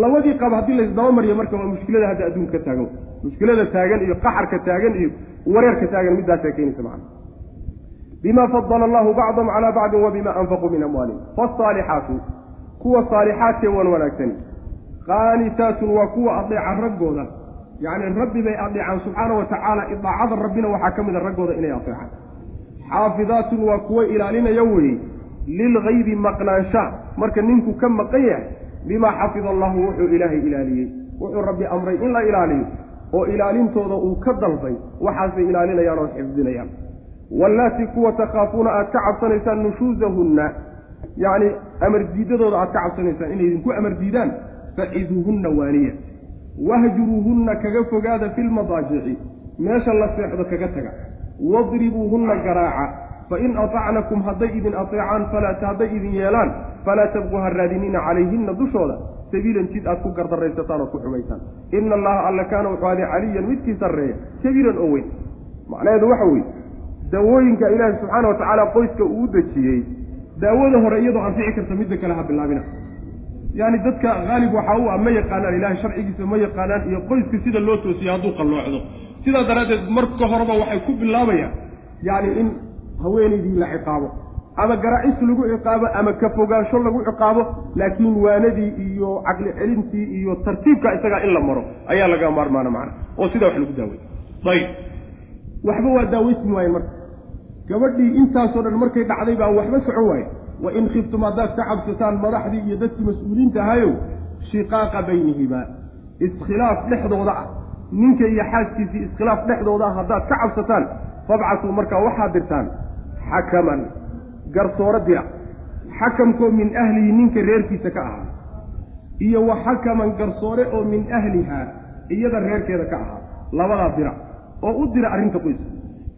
Labadii qaab haddii laysdaba mariyo marka waa mushkilada hadda adduunka ka taagan. Mushkilada taagan iyo qaxarka taagan iyo wareerka taagan middaasaa keenaysa macana bima fadala allahu bacdahum calaa bacdin wa bima anfaquu min amwaalihim. Faasaalixaatu kuwa saalixaadkee wan wanaagsani qaanitaatun waa kuwa adeeca raggooda. Yacni rabbi bay adeecaan subxaana wa tacaala idaacada rabbina waxaa ka mid a raggooda inay adeecaan xaafidaatun waa kuwa ilaalinaya weye lilgaybi maqnaansha. Marka ninku ka maqan yahay bimaa xafida allahu wuxuu ilaahay ilaaliyey. Wuxuu rabbi amray in la ilaaliyo oo ilaalintooda uu ka dalbay waxaasay ilaalinayaan oo xifdinayaan. Wallaati kuwa takhaafuuna aad ka cabsanaysaan nushuusahunna yacni amar diidadooda aad ka cabsanaysaan inay idinku amar diidaan faciduuhunna waaniya. Wahjuruuhunna kaga fogaada fi lmadaajici meesha la seexdo kaga taga. Wadribuuhunna garaaca. Fain atacnakum hadday idin ateecaan hadday idin yeelaan falaa tabqu ha raadinina calayhinna dushooda. Sabiilan jid aad ku gardaraysataan ood ku xumaysaan. Ina allaha alla kaana wuxuu aday caliyan midkii sarreeya. Kabiiran oo weyn. Macnaheedu waxa weeye. Daawooyinka ilaahi subxaana wa tacaala qoyska uu u dejiyey daawada hore iyadoo anfici karta midda kale ha bilaabina yaani dadka haalib waxaa u ah ma yaqaanaan ilahay sharcigiisa ma yaqaanaan iyo qoyska sida loo toosiyo hadduu qalloocdo. Sidaa daraaddeed marka horeba waxay ku bilaabayaan yacni in haweenaydii la ciqaabo ama garaacis lagu ciqaabo ama ka fogaansho lagu ciqaabo laakiin waanadii iyo caqli celintii iyo tartiibka isagaa in la maro ayaa laga maarmaana macna. Oo sidaa wax lagu daaway. Ayib. Waxba waa daaweysmi waayen marka. Gabadhii intaasoo dhan markay dhacday baa waxba socon waaye wa in khiftum haddaad ka cabsataan madaxdii iyo dadkii mas'uuliyiinta ahayow shiqaaqa baynihima iskhilaaf dhexdooda ah. Ninka iyo xaaskiisii iskhilaaf dhexdooda ah haddaad ka cabsataan fabcasuu markaa waxaad dirtaan xakaman garsooro dira. Xakamkoo min ahlihi ninka reerkiisa ka ahaa. Iyo wa xakaman garsoore oo min ahlihaa iyada reerkeeda ka ahaa. Labadaa dira. Oo u dira arrinta qoyska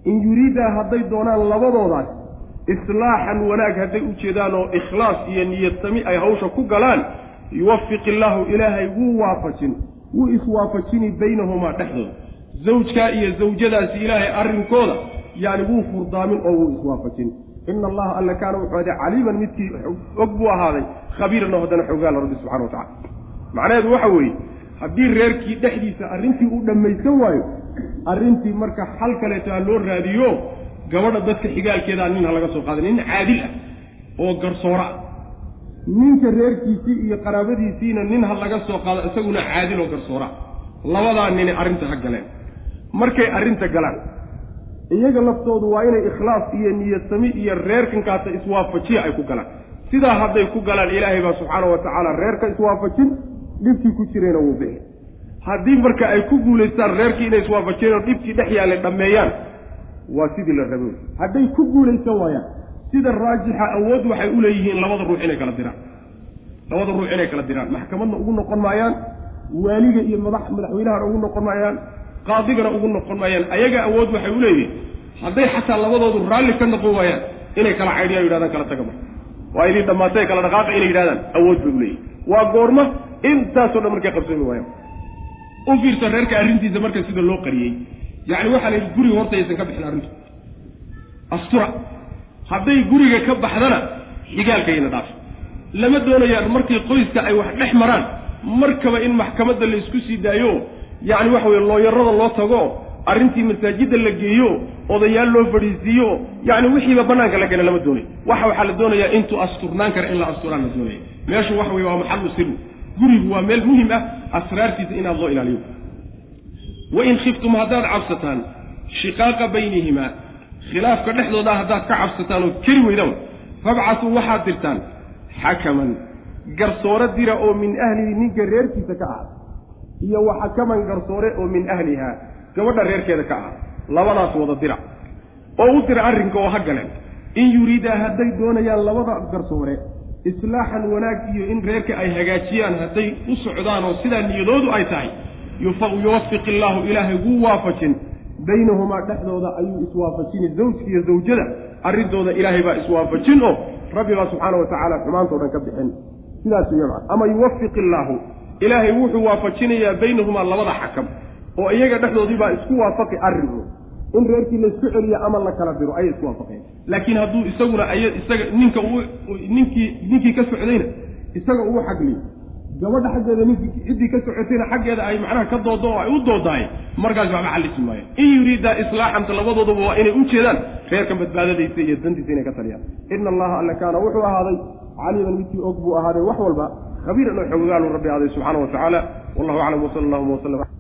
in yuriidaa hadday doonaan labadoodaas islaaxan wanaag hadday u jeedaan oo ikhlaas iyo niyadsami ay hawsha ku galaan yuwafiq illaahu ilaahay wuu waafajin wuu iswaafajini baynahumaa dhexdooda zawjkaa iyo zawjadaasi ilaahay arrinkooda yacni wuu furdaamin oo wuu iswaafajin. Ina allaha alla kaana wuxuu aday caliiman midkii og buu ahaaday khabiiran oo haddana xoogaala rabbi subxana wa tacala macnaheedu waxa weeye haddii reerkii dhexdiisa arrintii uu dhammaysan waayo arrintii marka xal kaleeto ha loo raadiyo gabadha dadka xigaalkeedaa nin ha laga soo qaada nin caadil ah oo garsooro ah ninka reerkiisii iyo qaraabadiisiina nin ha laga soo qaado isaguna caadil oo garsooro ah labadaa nini arrinta ha galeen. Markay arrinta galaan iyaga laftoodu waa inay ikhlaas iyo niyadsami iyo reerkankaasa iswaafajiya ay ku galaan. Sidaa hadday ku galaan ilaahay baa subxaana wa tacaala reerka iswaafajin dhibkii ku jirayna wuu bixi haddii marka ay ku guulaystaan reerkii inay iswaafajiyeen oo dhibkii dhex yaallay dhammeeyaan waa sidii la rabo hadday ku guulaysan waayaan. Sida raajixa awood waxay u leeyihiin labada ruux inay kala diraan. Labada ruux inay kala diraan. Maxkamadna ugu noqon maayaan waaliga iyo madax madaxweynahana ugu noqon maayaan qaadigana ugu noqon maayaan. Ayaga awood waxay u leeyihiin hadday xataa labadoodu raalli ka noqon waayaan inay kala caydhiyaan yidhahdaan kala taga marka. Waa idin dhammaatay kala dhaqaaqa inay yidhahdaan awood bay u leeyihiin waa goorma intaasoo dhan markay qabsami waayaan. U fiirsa reerka arrintiisa marka sida loo qariyey yacni waxaa la yidhi guriga horta aysan ka bixin arrintu. Astura. Hadday guriga ka baxdana xigaalkayna dhaaf. Lama doonayaan markii qoyska ay wax dhex maraan markaba in maxkamadda la isku sii daayo. Yacni waxa weye looyarada loo tago arrintii masaajidda la geeyo odayaal loo fadhiisiiyo yacni wixiiba bannaanka la keena lama doonayo waxa waxaa la doonayaa intuu asturnaan kara in la asturaan la doonaya meeshu waxa weye waa maxallu siru gurigu waa meel muhiim ah asraartiisa inaad loo ilaaliyo wain khiftum haddaad cabsataan shiqaaqa baynihimaa khilaafka dhexdooda haddaad ka cabsataan oo keri weydaan fabcatuu waxaad dirtaan xakaman garsoore dira oo min ahlihi ninka reerkiisa ka ah iyo wa xakaman garsoore oo min ahliha gabadha reerkeeda ka ah labadaas wada dira. Oo u dira arrinka oo ha galeen. In yuriidaa hadday doonayaan labada garsoore islaaxan wanaag iyo in reerka ay hagaajiyaan hadday u socdaan oo sidaa niyadoodu ay tahay yuwafiq illaahu ilaahay wuu waafajin. Baynahumaa dhexdooda ayuu iswaafajini zawjka iyo zawjada arrintooda ilaahay baa iswaafajin oo rabbi baa subxaana wa tacaala xumaantao dhan ka bixin. Sidaas wey ma ama yuwafiq illaahu ilaahay wuxuu waafajinayaa baynahumaa labada xakam oo iyaga dhexdoodii baa isku waafaqi arrinku in reerkii laysku celiyo ama la kala diro ayay isku waafaqeen. Laakiin hadduu isaguna isaga ninka ninkii ninkii ka socdayna isaga uu xagliyo gabadha xaggeeda ninkii ciddii ka socotayna xaggeeda ay macnaha ka doodo oo ay u doodaay markaas waxba xallisi maayo. In yuriida islaaxanta labadooduba waa inay u jeedaan reerkan badbaadadaysa iyo dantiisa inay ka taliyaan. Ina allaha alla kaana wuxuu ahaaday caliiman midkii og buu ahaaday wax walba khabiiran oo xogogaalu rabbi ahaaday subxaana wa tacaala. Wallahu aclam wsala allahuma wslam